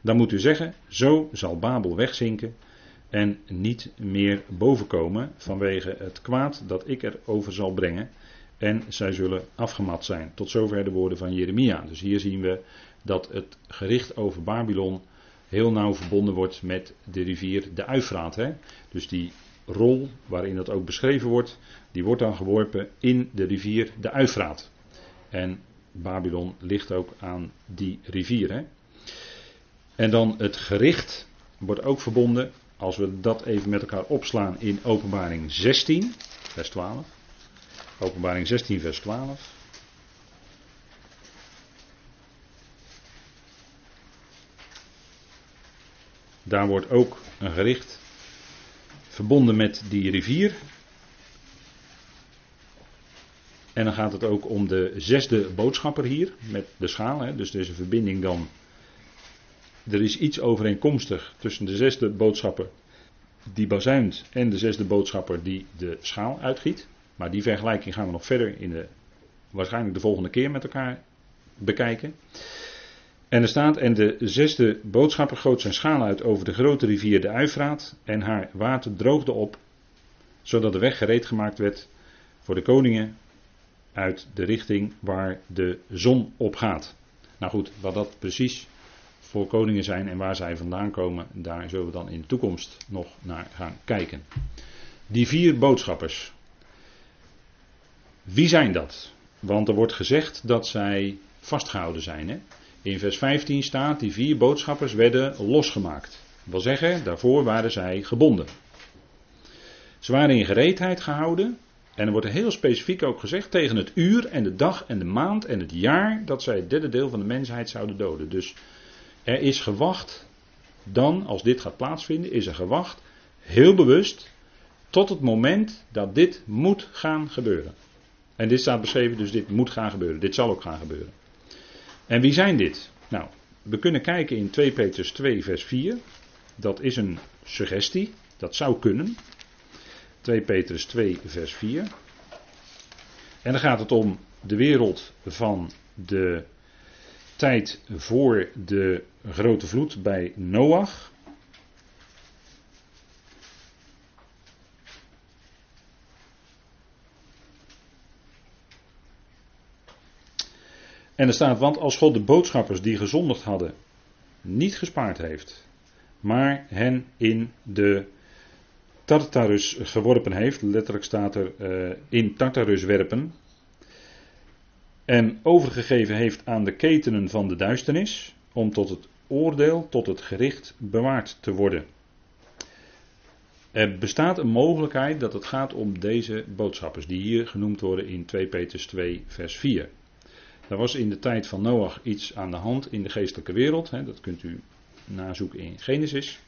A: Dan moet u zeggen, zo zal Babel wegzinken en niet meer bovenkomen vanwege het kwaad dat ik erover zal brengen. En zij zullen afgemat zijn. Tot zover de woorden van Jeremia. Dus hier zien we dat het gericht over Babylon heel nauw verbonden wordt met de rivier de Uifraat. Hè? Dus die rol waarin dat ook beschreven wordt, die wordt dan geworpen in de rivier de Uifraat. En Babylon ligt ook aan die rivier. Hè? En dan het gericht wordt ook verbonden, als we dat even met elkaar opslaan in Openbaring 16, vers 12. Openbaring 16, vers 12. Daar wordt ook een gericht verbonden met die rivier. En dan gaat het ook om de zesde boodschapper hier, met de schaal. Hè. Dus deze verbinding dan. Er is iets overeenkomstig tussen de zesde boodschapper die bazuint en de zesde boodschapper die de schaal uitgiet. Maar die vergelijking gaan we nog verder in de, waarschijnlijk de volgende keer met elkaar bekijken. En er staat, en de zesde boodschapper goot zijn schaal uit over de grote rivier de Uifraat en haar water droogde op, zodat de weg gereed gemaakt werd voor de koningen uit de richting waar de zon op gaat. Nou goed, wat dat precies voor koningen zijn en waar zij vandaan komen, daar zullen we dan in de toekomst nog naar gaan kijken. Die vier boodschappers. Wie zijn dat? Want er wordt gezegd dat zij vastgehouden zijn. Hè? In vers 15 staat, die vier boodschappers werden losgemaakt. Dat wil zeggen, daarvoor waren zij gebonden. Ze waren in gereedheid gehouden. En er wordt heel specifiek ook gezegd tegen het uur en de dag en de maand en het jaar dat zij het derde deel van de mensheid zouden doden. Dus er is gewacht, dan als dit gaat plaatsvinden, is er gewacht, heel bewust, tot het moment dat dit moet gaan gebeuren. En dit staat beschreven, dus dit moet gaan gebeuren. Dit zal ook gaan gebeuren. En wie zijn dit? Nou, we kunnen kijken in 2 Petrus 2, vers 4. Dat is een suggestie. Dat zou kunnen. 2 Petrus 2, vers 4. En dan gaat het om de wereld van de tijd voor de grote vloed bij Noach. En er staat, want als God de boodschappers die gezondigd hadden niet gespaard heeft, maar hen in de Tartarus geworpen heeft, letterlijk staat er uh, in Tartarus werpen, en overgegeven heeft aan de ketenen van de duisternis, om tot het oordeel, tot het gericht bewaard te worden. Er bestaat een mogelijkheid dat het gaat om deze boodschappers, die hier genoemd worden in 2 Petrus 2, vers 4. Er was in de tijd van Noach iets aan de hand in de geestelijke wereld. Hè, dat kunt u nazoeken in Genesis.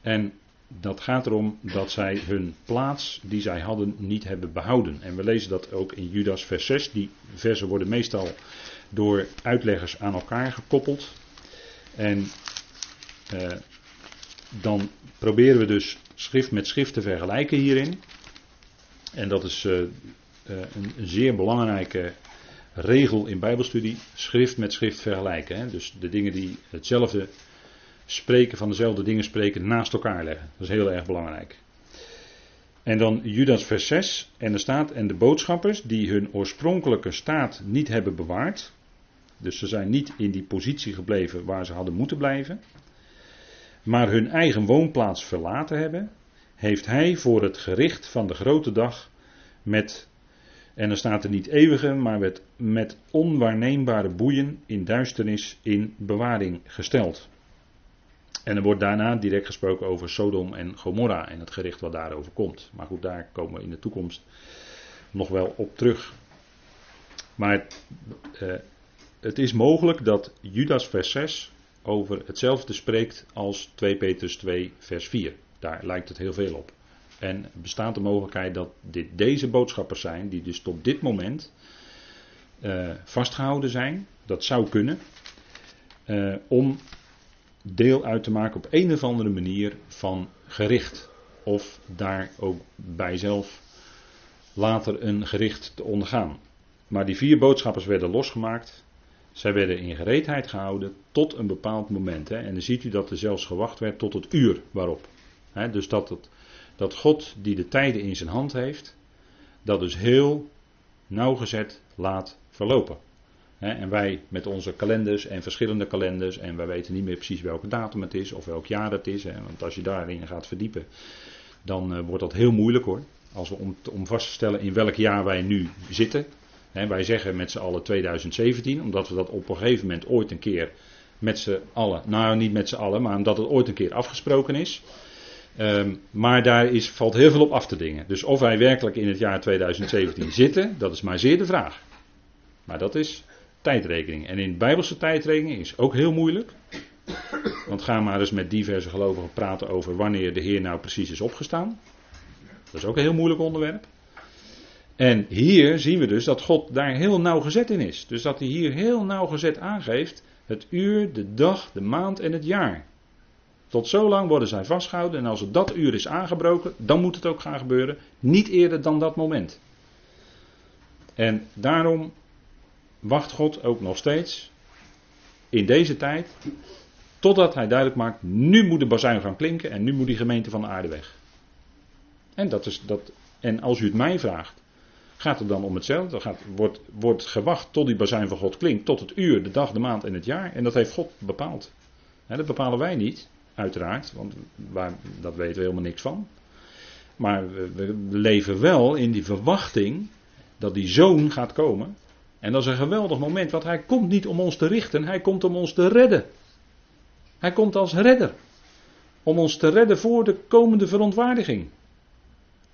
A: En dat gaat erom dat zij hun plaats die zij hadden niet hebben behouden. En we lezen dat ook in Judas vers 6. Die versen worden meestal door uitleggers aan elkaar gekoppeld. En eh, dan proberen we dus schrift met schrift te vergelijken hierin. En dat is eh, een, een, zeer belangrijke regel in Bijbelstudie. Schrift met schrift vergelijken. Hè? Dus de dingen die hetzelfde spreken, van dezelfde dingen spreken, naast elkaar leggen. Dat is heel erg belangrijk. En dan Judas vers 6. En er staat, en de boodschappers die hun oorspronkelijke staat niet hebben bewaard. Dus ze zijn niet in die positie gebleven waar ze hadden moeten blijven. Maar hun eigen woonplaats verlaten hebben. Heeft hij voor het gericht van de grote dag met, en dan staat er niet eeuwige, maar met, met onwaarneembare boeien in duisternis in bewaring gesteld. En er wordt daarna direct gesproken over Sodom en Gomorra en het gericht wat daarover komt. Maar goed, daar komen we in de toekomst nog wel op terug. Maar eh, het is mogelijk dat Judas vers 6 over hetzelfde spreekt als 2 Petrus 2 vers 4. Daar lijkt het heel veel op. En bestaat de mogelijkheid dat dit deze boodschappers zijn die dus tot dit moment uh, vastgehouden zijn. Dat zou kunnen. Uh, om deel uit te maken op een of andere manier van gericht. Of daar ook bij zelf later een gericht te ondergaan. Maar die vier boodschappers werden losgemaakt. Zij werden in gereedheid gehouden tot een bepaald moment. Hè. En dan ziet u dat er zelfs gewacht werd tot het uur waarop. Hè, dus dat, het, dat God die de tijden in zijn hand heeft, dat dus heel nauwgezet laat verlopen en wij met onze kalenders en verschillende kalenders, en wij weten niet meer precies welke datum het is of welk jaar het is. want als je daarin gaat verdiepen, dan uh, wordt dat heel moeilijk hoor. Als we om, om vast te stellen in welk jaar wij nu zitten. wij zeggen met z'n allen 2017, omdat we dat op een gegeven moment ooit een keer met z'n allen, nou niet met z'n allen, maar omdat het ooit een keer afgesproken is. Um, maar daar is, valt heel veel op af te dingen. Dus of wij werkelijk in het jaar 2017 [LAUGHS] zitten, dat is maar zeer de vraag. Maar dat is tijdrekening. En in Bijbelse tijdrekening is ook heel moeilijk. Want ga maar eens met diverse gelovigen praten over wanneer de Heer nou precies is opgestaan. Dat is ook een heel moeilijk onderwerp. En hier zien we dus dat God daar heel nauwgezet in is. Dus dat hij hier heel nauwgezet aangeeft het uur, de dag, de maand en het jaar. Tot zo lang worden zij vastgehouden en als het dat uur is aangebroken, dan moet het ook gaan gebeuren. Niet eerder dan dat moment. En daarom wacht God ook nog steeds in deze tijd. Totdat hij duidelijk maakt, nu moet de bazuin gaan klinken en nu moet die gemeente van de aarde weg. En, dat is, dat, en als u het mij vraagt, gaat het dan om hetzelfde. Gaat, wordt, wordt gewacht tot die bazuin van God klinkt, tot het uur, de dag, de maand en het jaar. En dat heeft God bepaald. dat bepalen wij niet, uiteraard, want waar, dat weten we helemaal niks van. Maar we, leven wel in die verwachting dat die zoon gaat komen. En dat is een geweldig moment, want hij komt niet om ons te richten, hij komt om ons te redden. Hij komt als redder. Om ons te redden voor de komende verontwaardiging.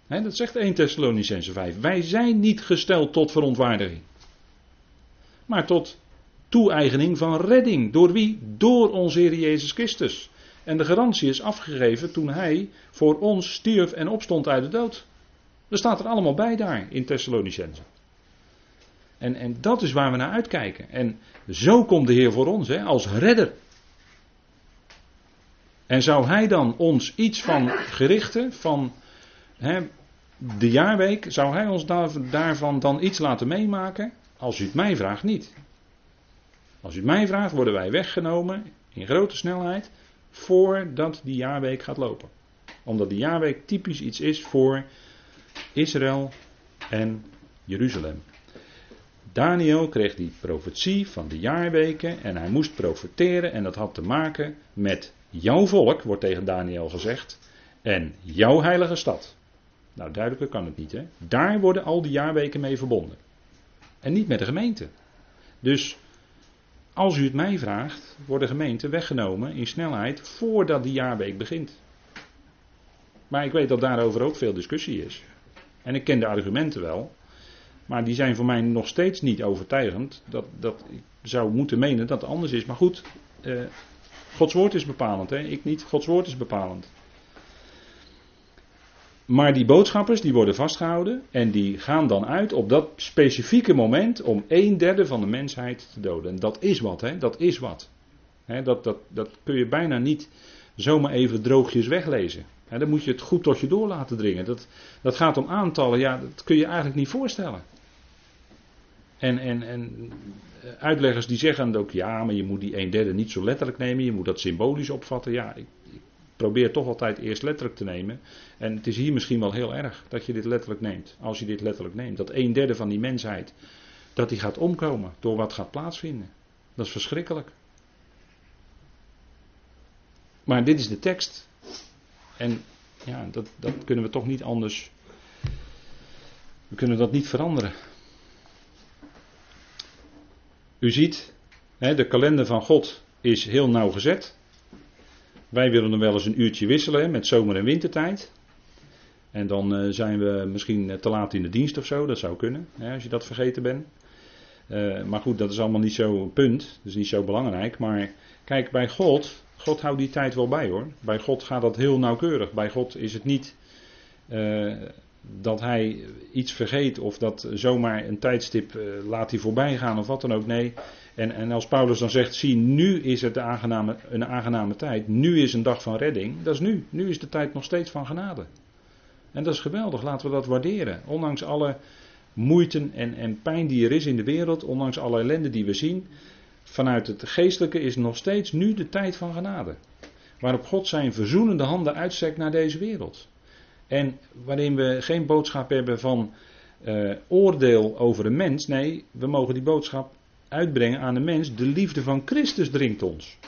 A: dat zegt 1 Thessalonicense 5. Wij zijn niet gesteld tot verontwaardiging. Maar tot toe-eigening van redding. Door wie? Door onze Heer Jezus Christus. En de garantie is afgegeven toen hij voor ons stierf en opstond uit de dood. Dat staat er allemaal bij daar in Thessalonicense. En, en dat is waar we naar uitkijken. En zo komt de Heer voor ons, hè, als redder. En zou Hij dan ons iets van gerichten, van hè, de jaarweek, zou Hij ons daarvan dan iets laten meemaken? Als u het mij vraagt, niet. Als u het mij vraagt, worden wij weggenomen in grote snelheid voordat die jaarweek gaat lopen. Omdat die jaarweek typisch iets is voor Israël en Jeruzalem. Daniel kreeg die profetie van de jaarweken en hij moest profeteren en dat had te maken met jouw volk, wordt tegen Daniel gezegd, en jouw heilige stad. Nou, duidelijker kan het niet, hè? Daar worden al die jaarweken mee verbonden. En niet met de gemeente. Dus als u het mij vraagt, wordt de gemeente weggenomen in snelheid voordat die jaarweek begint. Maar ik weet dat daarover ook veel discussie is. En ik ken de argumenten wel. Maar die zijn voor mij nog steeds niet overtuigend. Dat, dat ik zou moeten menen dat het anders is. Maar goed, eh, Gods woord is bepalend. Hè? Ik niet, Gods woord is bepalend. Maar die boodschappers die worden vastgehouden en die gaan dan uit op dat specifieke moment om een derde van de mensheid te doden. En dat is wat, hè? dat is wat. Hè, dat, dat, dat kun je bijna niet zomaar even droogjes weglezen. Hè, dan moet je het goed tot je door laten dringen. Dat, dat gaat om aantallen, ja, dat kun je eigenlijk niet voorstellen. En, en, en uitleggers die zeggen dan ook, ja, maar je moet die een derde niet zo letterlijk nemen, je moet dat symbolisch opvatten. Ja, probeer toch altijd eerst letterlijk te nemen. En het is hier misschien wel heel erg dat je dit letterlijk neemt. Als je dit letterlijk neemt. Dat een derde van die mensheid, dat die gaat omkomen door wat gaat plaatsvinden. Dat is verschrikkelijk. Maar dit is de tekst. En ja, dat, dat kunnen we toch niet anders. We kunnen dat niet veranderen. U ziet, hè, de kalender van God is heel nauwgezet. Wij willen hem wel eens een uurtje wisselen met zomer- en wintertijd. En dan eh, zijn we misschien te laat in de dienst of zo, dat zou kunnen, hè, als je dat vergeten bent. Uh, maar goed, dat is allemaal niet zo'n punt, dat is niet zo belangrijk. Maar kijk, bij God, God houdt die tijd wel bij hoor. Bij God gaat dat heel nauwkeurig. Bij God is het niet dat hij iets vergeet of dat zomaar een tijdstip laat hij voorbij gaan of wat dan ook. Nee. En, en als Paulus dan zegt, zie, nu is het aangename, een aangename tijd. Nu is een dag van redding. Dat is nu. Nu is de tijd nog steeds van genade. En dat is geweldig. Laten we dat waarderen. Ondanks alle moeite en, en pijn die er is in de wereld, ondanks alle ellende die we zien, vanuit het geestelijke is nog steeds nu de tijd van genade. Waarop God zijn verzoenende handen uitstrekt naar deze wereld. En waarin we geen boodschap hebben van uh, oordeel over een mens. Nee, we mogen die boodschap uitbrengen aan de mens. De liefde van Christus dringt ons.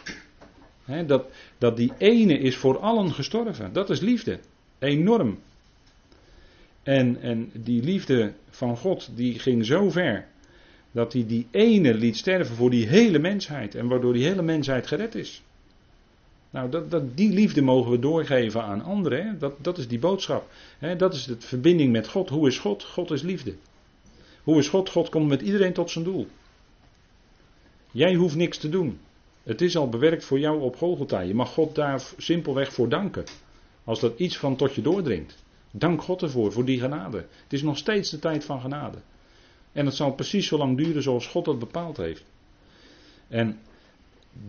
A: Dat, dat die ene is voor allen gestorven. Dat is liefde. Enorm. En, en die liefde van God die ging zo ver. Dat hij die ene liet sterven voor die hele mensheid. En waardoor die hele mensheid gered is. Nou, dat, dat, die liefde mogen we doorgeven aan anderen. Dat, dat is die boodschap. Hè? Dat is de verbinding met God. Hoe is God? God is liefde. Hoe is God? God komt met iedereen tot zijn doel. Jij hoeft niks te doen. Het is al bewerkt voor jou op Golgotha. Je mag God daar simpelweg voor danken. Als dat iets van tot je doordringt. Dank God ervoor, voor die genade. Het is nog steeds de tijd van genade. En het zal precies zo lang duren zoals God dat bepaald heeft. En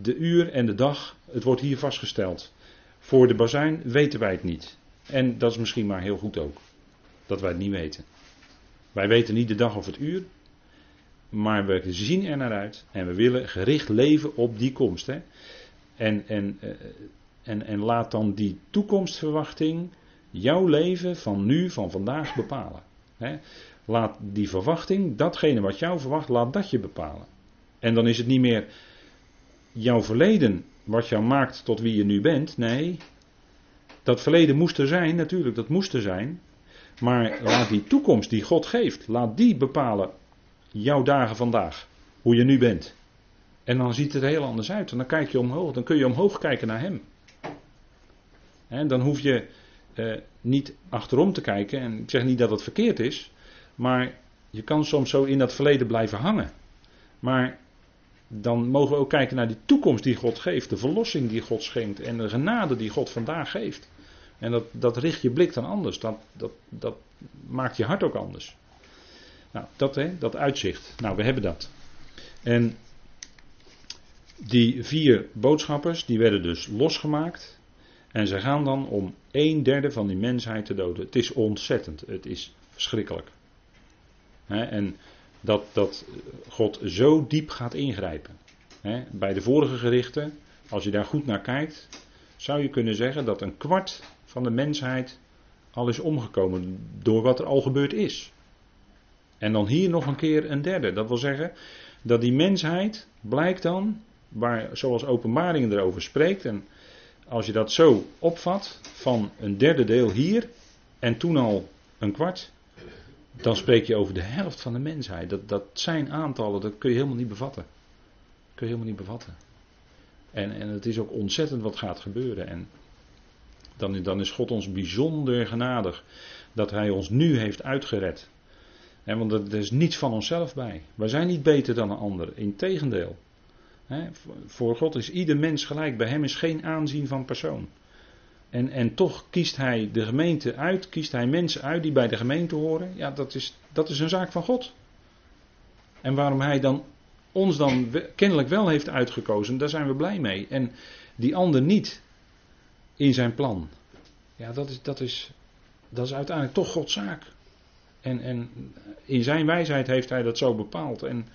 A: de uur en de dag, het wordt hier vastgesteld. Voor de bazuin weten wij het niet. En dat is misschien maar heel goed ook. Dat wij het niet weten. Wij weten niet de dag of het uur. Maar we zien er naar uit. En we willen gericht leven op die komst. Hè? En, en, eh, en, en laat dan die toekomstverwachting jouw leven van nu, van vandaag bepalen. Hè? Laat die verwachting, datgene wat jou verwacht, laat dat je bepalen. En dan is het niet meer jouw verleden wat jou maakt tot wie je nu bent. Nee, dat verleden moest er zijn, natuurlijk, dat moest er zijn. Maar laat die toekomst die God geeft, laat die bepalen jouw dagen vandaag. Hoe je nu bent. En dan ziet het heel anders uit. En dan kijk je omhoog, dan kun je omhoog kijken naar Hem. En dan hoef je eh, niet achterom te kijken. En ik zeg niet dat het verkeerd is. Maar je kan soms zo in dat verleden blijven hangen. Maar dan mogen we ook kijken naar die toekomst die God geeft, de verlossing die God schenkt en de genade die God vandaag geeft. En dat, dat richt je blik dan anders, dat, dat maakt je hart ook anders. Nou, dat, hè, dat uitzicht. Nou, we hebben dat. En die vier boodschappers, die werden dus losgemaakt. En ze gaan dan om een derde van die mensheid te doden. Het is ontzettend, het is verschrikkelijk. en dat, dat God zo diep gaat ingrijpen. bij de vorige gerichten, als je daar goed naar kijkt, zou je kunnen zeggen dat een kwart van de mensheid al is omgekomen door wat er al gebeurd is. En dan hier nog een keer een derde. Dat wil zeggen dat die mensheid blijkt dan, waar, zoals openbaringen erover spreekt, en als je dat zo opvat, van een derde deel hier en toen al een kwart, dan spreek je over de helft van de mensheid. Dat, dat zijn aantallen, dat kun je helemaal niet bevatten. Dat kun je helemaal niet bevatten. En, en het is ook ontzettend wat gaat gebeuren. En dan, dan is God ons bijzonder genadig dat Hij ons nu heeft uitgered. Want er is niets van onszelf bij. Wij zijn niet beter dan een ander. Integendeel. He, voor God is ieder mens gelijk. Bij Hem is geen aanzien van persoon. En, en toch kiest hij de gemeente uit, kiest hij mensen uit die bij de gemeente horen. Ja, dat is, dat is een zaak van God. En waarom hij dan ons dan kennelijk wel heeft uitgekozen, daar zijn we blij mee. En die ander niet in zijn plan. Ja, dat is, dat is, dat is uiteindelijk toch Gods zaak. En, en in zijn wijsheid heeft hij dat zo bepaald. En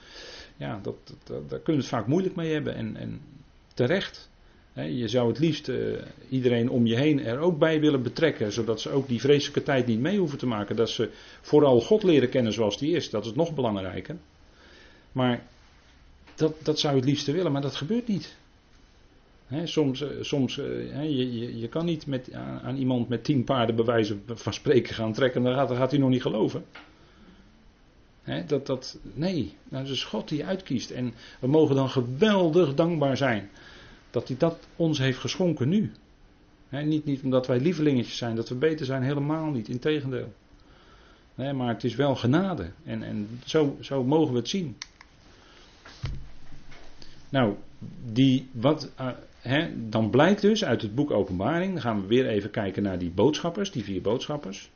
A: ja, dat, dat, daar kun je het vaak moeilijk mee hebben. En, en terecht. Je zou het liefst uh, iedereen om je heen er ook bij willen betrekken, zodat ze ook die vreselijke tijd niet mee hoeven te maken. Dat ze vooral God leren kennen zoals die is. Dat is nog belangrijker. Maar dat, dat zou je het liefste willen, maar dat gebeurt niet. Soms uh, soms uh, je, je, kan niet met, aan, iemand met tien paarden bewijzen van spreken gaan trekken, dan gaat, dan gaat hij nog niet geloven. dat, dat, nee, het is God die uitkiest. En we mogen dan geweldig dankbaar zijn dat hij dat ons heeft geschonken nu. niet, niet omdat wij lievelingetjes zijn, dat we beter zijn, helemaal niet, integendeel. Nee, maar het is wel genade. En, en zo, zo mogen we het zien. Nou, die, wat, uh, dan blijkt dus uit het boek Openbaring, dan gaan we weer even kijken naar die boodschappers, die vier boodschappers.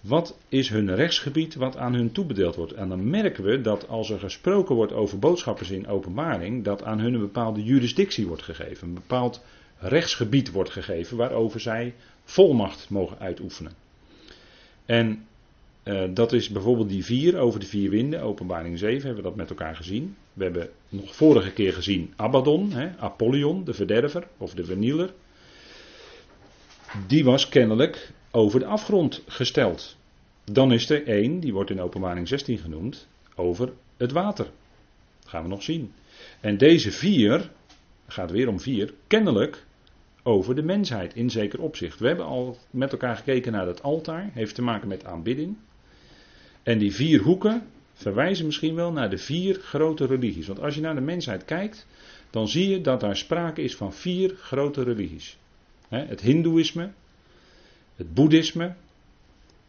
A: Wat is hun rechtsgebied wat aan hun toebedeeld wordt? En dan merken we dat als er gesproken wordt over boodschappers in openbaring, dat aan hun een bepaalde jurisdictie wordt gegeven. Een bepaald rechtsgebied wordt gegeven waarover zij volmacht mogen uitoefenen. En uh, dat is bijvoorbeeld die vier over de vier winden, openbaring 7, hebben we dat met elkaar gezien. We hebben nog vorige keer gezien Abaddon, hè, Apollyon, de verderver of de vernieler. Die was kennelijk over de afgrond gesteld. Dan is er één, die wordt in openbaring 16 genoemd, over het water. Dat gaan we nog zien. En deze vier, gaat weer om vier, kennelijk over de mensheid in zeker opzicht. We hebben al met elkaar gekeken naar dat altaar, heeft te maken met aanbidding. En die vier hoeken verwijzen misschien wel naar de vier grote religies. Want als je naar de mensheid kijkt, dan zie je dat daar sprake is van vier grote religies. Het Hindoeïsme, het Boeddhisme,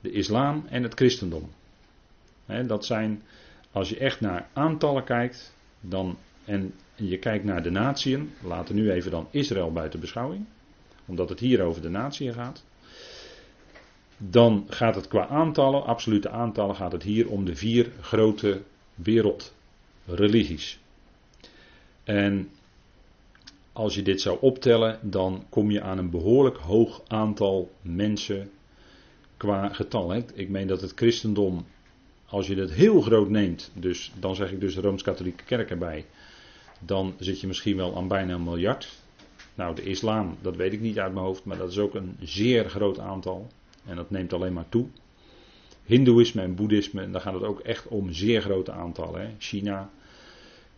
A: de islam en het christendom. dat zijn, als je echt naar aantallen kijkt, dan, en je kijkt naar de natieën, laten nu even dan Israël buiten beschouwing, omdat het hier over de natieën gaat dan gaat het qua aantallen, absolute aantallen, gaat het hier om de vier grote wereldreligies. En als je dit zou optellen, dan kom je aan een behoorlijk hoog aantal mensen qua getal. Ik meen dat het christendom, als je het heel groot neemt, dus dan zeg ik dus de Rooms-Katholieke Kerk erbij, dan zit je misschien wel aan bijna een miljard. Nou, de islam, dat weet ik niet uit mijn hoofd, maar dat is ook een zeer groot aantal. En dat neemt alleen maar toe. Hindoeïsme en Boeddhisme, daar gaat het ook echt om zeer grote aantallen. Hè. China,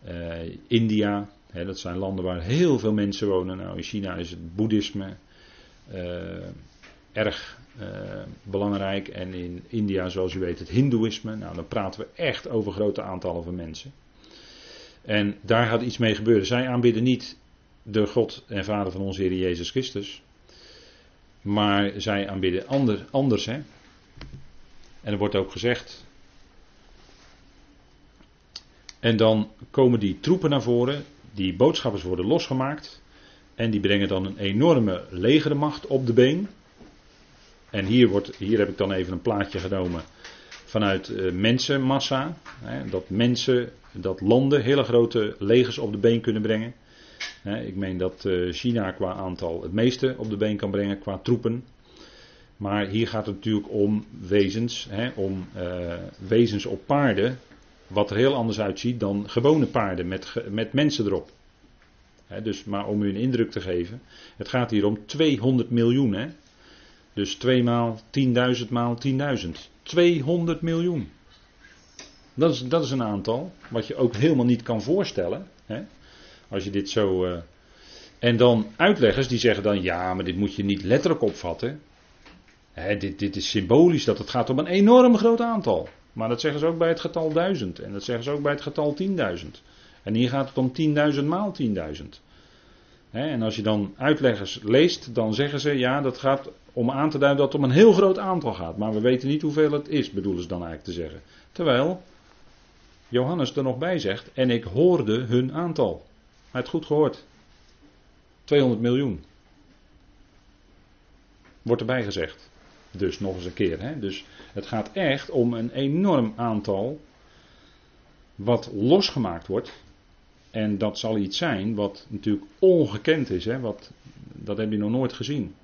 A: uh, India, hè, dat zijn landen waar heel veel mensen wonen. Nou, in China is het Boeddhisme uh, erg uh, belangrijk. En in India, zoals u weet, het Hindoeïsme. Nou, dan praten we echt over grote aantallen van mensen. En daar gaat iets mee gebeuren. Zij aanbidden niet de God en Vader van onze Heer Jezus Christus. Maar zij aanbidden anders. anders hè? En er wordt ook gezegd. En dan komen die troepen naar voren. Die boodschappers worden losgemaakt. En die brengen dan een enorme legermacht op de been. En hier, wordt, hier heb ik dan even een plaatje genomen vanuit uh, mensenmassa. Hè, dat mensen, dat landen hele grote legers op de been kunnen brengen ik meen dat eh, China qua aantal het meeste op de been kan brengen qua troepen. Maar hier gaat het natuurlijk om wezens, om uh, wezens op paarden, wat er heel anders uitziet dan gewone paarden met, met mensen erop. dus maar om u een indruk te geven, het gaat hier om 200 miljoen. Dus 2 maal 10.000 maal 10.000. 200 miljoen. Dat is, dat is een aantal wat je ook helemaal niet kan voorstellen. Hè? Als je dit zo. Uh... En dan uitleggers die zeggen dan ja, maar dit moet je niet letterlijk opvatten. Hè, dit, dit is symbolisch dat het gaat om een enorm groot aantal. Maar dat zeggen ze ook bij het getal duizend. En dat zeggen ze ook bij het getal 10.000. En hier gaat het om 10.000 maal 10.000. En als je dan uitleggers leest, dan zeggen ze ja, dat gaat om aan te duiden dat het om een heel groot aantal gaat. Maar we weten niet hoeveel het is, bedoelen ze dan eigenlijk te zeggen. Terwijl Johannes er nog bij zegt, en ik hoorde hun aantal. Hij het goed gehoord. 200 miljoen. wordt erbij gezegd. Dus nog eens een keer. Hè? Dus het gaat echt om een enorm aantal wat losgemaakt wordt. En dat zal iets zijn wat natuurlijk ongekend is. Hè? Wat, dat heb je nog nooit gezien.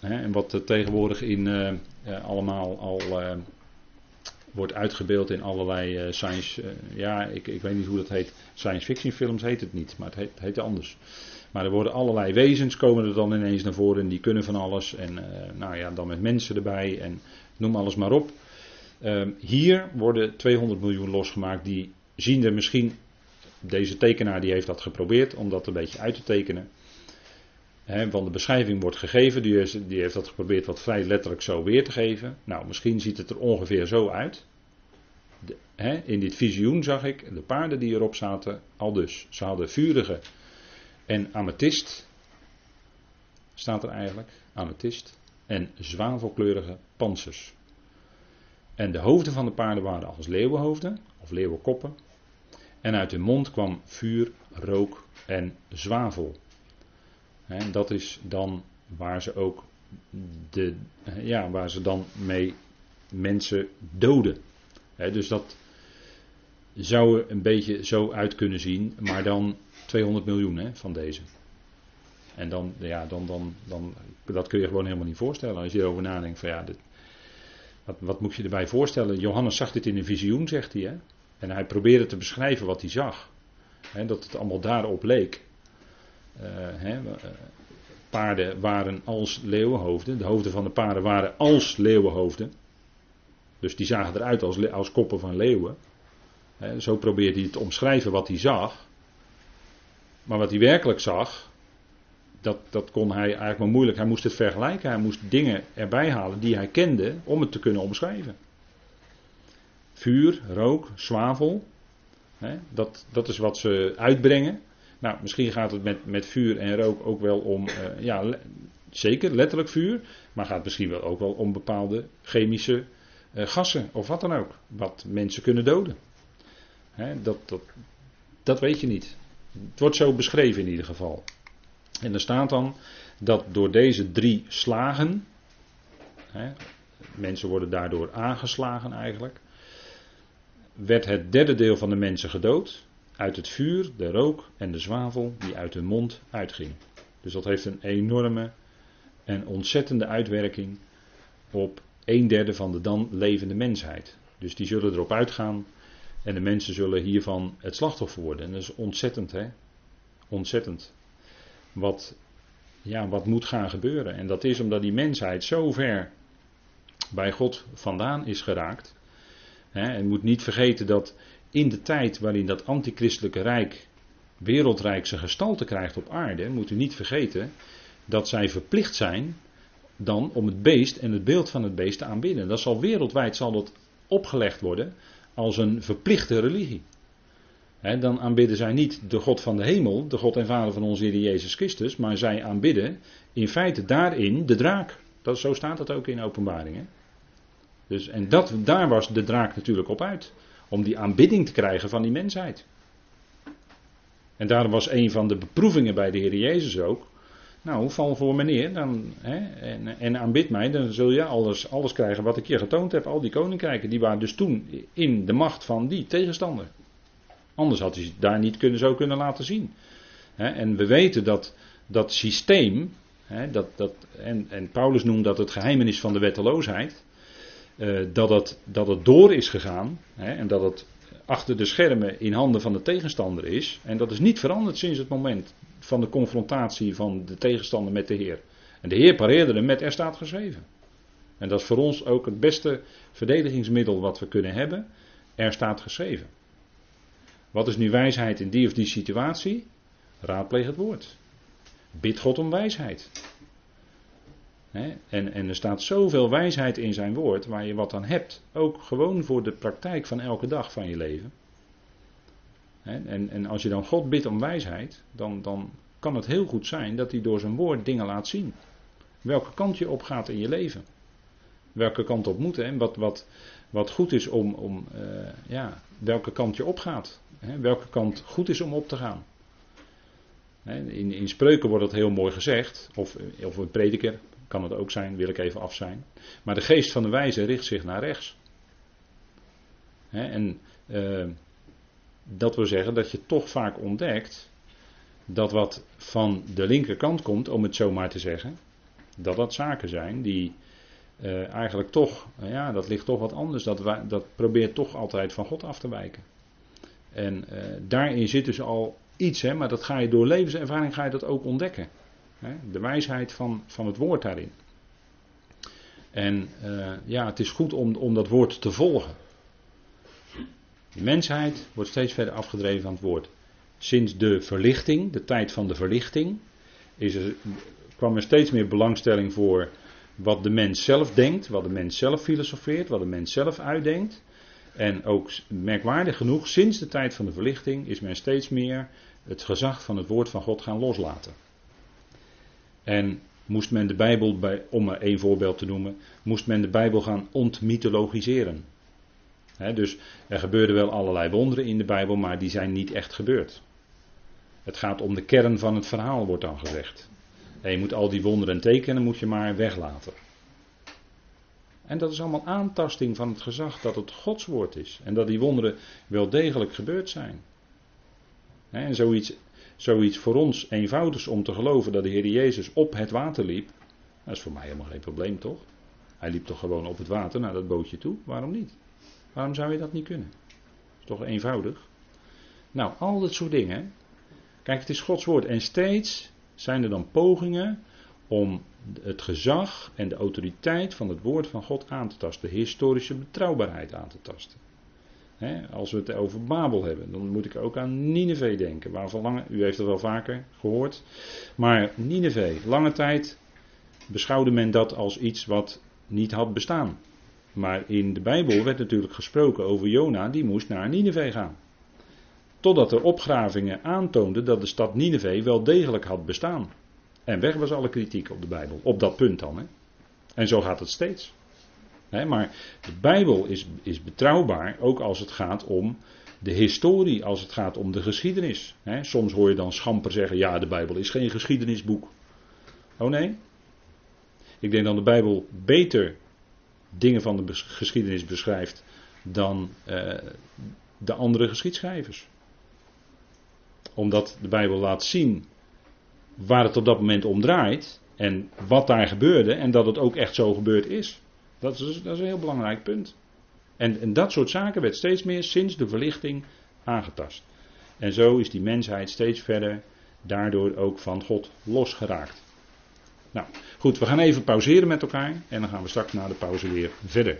A: Hè? En wat tegenwoordig in uh, allemaal al uh, wordt uitgebeeld in allerlei uh, science. ja, ik, ik weet niet hoe dat heet. Science fiction films heet het niet, maar het heet, het heet anders. Maar er worden allerlei wezens komen er dan ineens naar voren en die kunnen van alles. En nou ja, dan met mensen erbij en noem alles maar op. Ehm, hier worden 200 miljoen losgemaakt. Die zien er misschien. Deze tekenaar die heeft dat geprobeerd om dat een beetje uit te tekenen. He, de beschrijving wordt gegeven. Die, die heeft dat geprobeerd wat vrij letterlijk zo weer te geven. Nou, misschien ziet het er ongeveer zo uit. De, in dit visioen zag ik de paarden die erop zaten al dus. Ze hadden vurige en amethyst. Staat er eigenlijk. Amethyst. En zwavelkleurige pansers. En de hoofden van de paarden waren als leeuwenhoofden of leeuwenkoppen. En uit hun mond kwam vuur, rook en zwavel. En dat is dan waar ze ook de, ja, waar ze dan mee mensen doden. dus dat zou er een beetje zo uit kunnen zien, maar dan 200 miljoen van deze. En dan, ja, dan, dan, dan, dat kun je gewoon helemaal niet voorstellen. Als je erover nadenkt van ja, dit, wat, wat moet je erbij voorstellen? Johannes zag dit in een visioen, zegt hij. Hè? En hij probeerde te beschrijven wat hij zag. Hè, dat het allemaal daarop leek. Hè, uh, paarden waren als leeuwenhoofden. De hoofden van de paarden waren als leeuwenhoofden. Dus die zagen eruit als, als koppen van leeuwen. Zo probeerde hij te omschrijven wat hij zag. Maar wat hij werkelijk zag, dat, dat kon hij eigenlijk maar moeilijk. Hij moest het vergelijken. Hij moest dingen erbij halen die hij kende om het te kunnen omschrijven. Vuur, rook, zwavel. Dat, dat is wat ze uitbrengen. Nou, misschien gaat het met, met vuur en rook ook wel om, uh, ja, zeker letterlijk vuur. Maar gaat misschien wel ook wel om bepaalde chemische uh, gassen of wat dan ook. Wat mensen kunnen doden. Hè, dat, dat, dat weet je niet. Het wordt zo beschreven in ieder geval. En er staat dan dat door deze drie slagen, hè, mensen worden daardoor aangeslagen eigenlijk, werd het derde deel van de mensen gedood uit het vuur, de rook en de zwavel die uit hun mond uitging. Dus dat heeft een enorme en ontzettende uitwerking op een derde van de dan levende mensheid. Dus die zullen erop uitgaan en de mensen zullen hiervan het slachtoffer worden. En dat is ontzettend, hè? Ontzettend wat, ja, wat moet gaan gebeuren. En dat is omdat die mensheid zo ver bij God vandaan is geraakt. Hè, en moet niet vergeten dat in de tijd waarin dat antichristelijke rijk, wereldrijk zijn gestalte krijgt op aarde, moet u niet vergeten dat zij verplicht zijn dan om het beest en het beeld van het beest te aanbidden. Dat zal wereldwijd zal dat opgelegd worden als een verplichte religie dan aanbidden zij niet de God van de hemel, de God en Vader van onze Heer Jezus Christus, maar zij aanbidden in feite daarin de draak. Dat, zo staat dat ook in openbaringen. Dus, en dat, daar was de draak natuurlijk op uit. Om die aanbidding te krijgen van die mensheid. En daarom was een van de beproevingen bij de Heer Jezus ook. Nou, val voor meneer dan, hè, en, en aanbid mij, dan zul je alles, alles krijgen wat ik je getoond heb. Al die koninkrijken, die waren dus toen in de macht van die tegenstander. Anders had hij daar niet kunnen, zo kunnen laten zien. en we weten dat dat systeem, dat, dat, en, en, Paulus noemt dat het geheimenis van de wetteloosheid, uh, dat, het, dat het door is gegaan en dat het achter de schermen in handen van de tegenstander is. En dat is niet veranderd sinds het moment van de confrontatie van de tegenstander met de Heer. En de Heer pareerde hem met er staat geschreven. En dat is voor ons ook het beste verdedigingsmiddel wat we kunnen hebben. Er staat geschreven. Wat is nu wijsheid in die of die situatie? Raadpleeg het woord. Bid God om wijsheid. En, en er staat zoveel wijsheid in zijn woord waar je wat aan hebt. Ook gewoon voor de praktijk van elke dag van je leven. en, en als je dan God bidt om wijsheid, dan, dan kan het heel goed zijn dat hij door zijn woord dingen laat zien. Welke kant je op gaat in je leven. Welke kant op moet en wat, wat, wat goed is om, om uh, ja, welke kant je opgaat welke kant goed is om op te gaan. in, in spreuken wordt dat heel mooi gezegd, of, of een prediker kan het ook zijn, wil ik even af zijn. Maar de geest van de wijze richt zich naar rechts. en uh, dat wil zeggen dat je toch vaak ontdekt dat wat van de linkerkant komt, om het zo maar te zeggen, dat dat zaken zijn die uh, eigenlijk toch, nou ja, dat ligt toch wat anders. Dat, dat probeert toch altijd van God af te wijken. En daarin zit dus al iets, hè, maar dat ga je door levenservaring ga je dat ook ontdekken. De wijsheid van, van het woord daarin. En uh, ja, het is goed om, om dat woord te volgen. De mensheid wordt steeds verder afgedreven van het woord. Sinds de verlichting, de tijd van de verlichting, is er, kwam er steeds meer belangstelling voor wat de mens zelf denkt, wat de mens zelf filosofeert, wat de mens zelf uitdenkt. En ook merkwaardig genoeg, sinds de tijd van de verlichting is men steeds meer het gezag van het woord van God gaan loslaten. En moest men de Bijbel, bij, om maar één voorbeeld te noemen, moest men de Bijbel gaan ontmythologiseren. dus er gebeurden wel allerlei wonderen in de Bijbel, maar die zijn niet echt gebeurd. Het gaat om de kern van het verhaal, wordt dan gezegd. En je moet al die wonderen en tekenen moet je maar weglaten. En dat is allemaal aantasting van het gezag dat het Gods woord is. En dat die wonderen wel degelijk gebeurd zijn. En zoiets, zoiets voor ons eenvoudigs om te geloven dat de Heer Jezus op het water liep. Dat is voor mij helemaal geen probleem, toch? Hij liep toch gewoon op het water naar dat bootje toe? Waarom niet? Waarom zou je dat niet kunnen? Is toch eenvoudig? Nou, al dat soort dingen. Kijk, het is Gods woord. En steeds zijn er dan pogingen om het gezag en de autoriteit van het woord van God aan te tasten. De historische betrouwbaarheid aan te tasten. Als we het over Babel hebben, dan moet ik ook aan Nineveh denken. Waarvan u heeft het wel vaker gehoord. Maar Nineveh, lange tijd beschouwde men dat als iets wat niet had bestaan. Maar in de Bijbel werd natuurlijk gesproken over Jona, die moest naar Nineveh gaan. Totdat er opgravingen aantoonden dat de stad Nineveh wel degelijk had bestaan. En weg was alle kritiek op de Bijbel. Op dat punt dan. En zo gaat het steeds. Maar de Bijbel is, is betrouwbaar ook als het gaat om de historie, als het gaat om de geschiedenis. soms hoor je dan schamper zeggen: ja, de Bijbel is geen geschiedenisboek. Oh nee? Ik denk dat de Bijbel beter dingen van de geschiedenis beschrijft dan uh, de andere geschiedschrijvers. Omdat de Bijbel laat zien waar het op dat moment om draait en wat daar gebeurde en dat het ook echt zo gebeurd is. Dat is, dat is een heel belangrijk punt. En, en dat soort zaken werd steeds meer sinds de verlichting aangetast. En zo is die mensheid steeds verder daardoor ook van God losgeraakt. Nou, goed, we gaan even pauzeren met elkaar en dan gaan we straks na de pauze weer verder.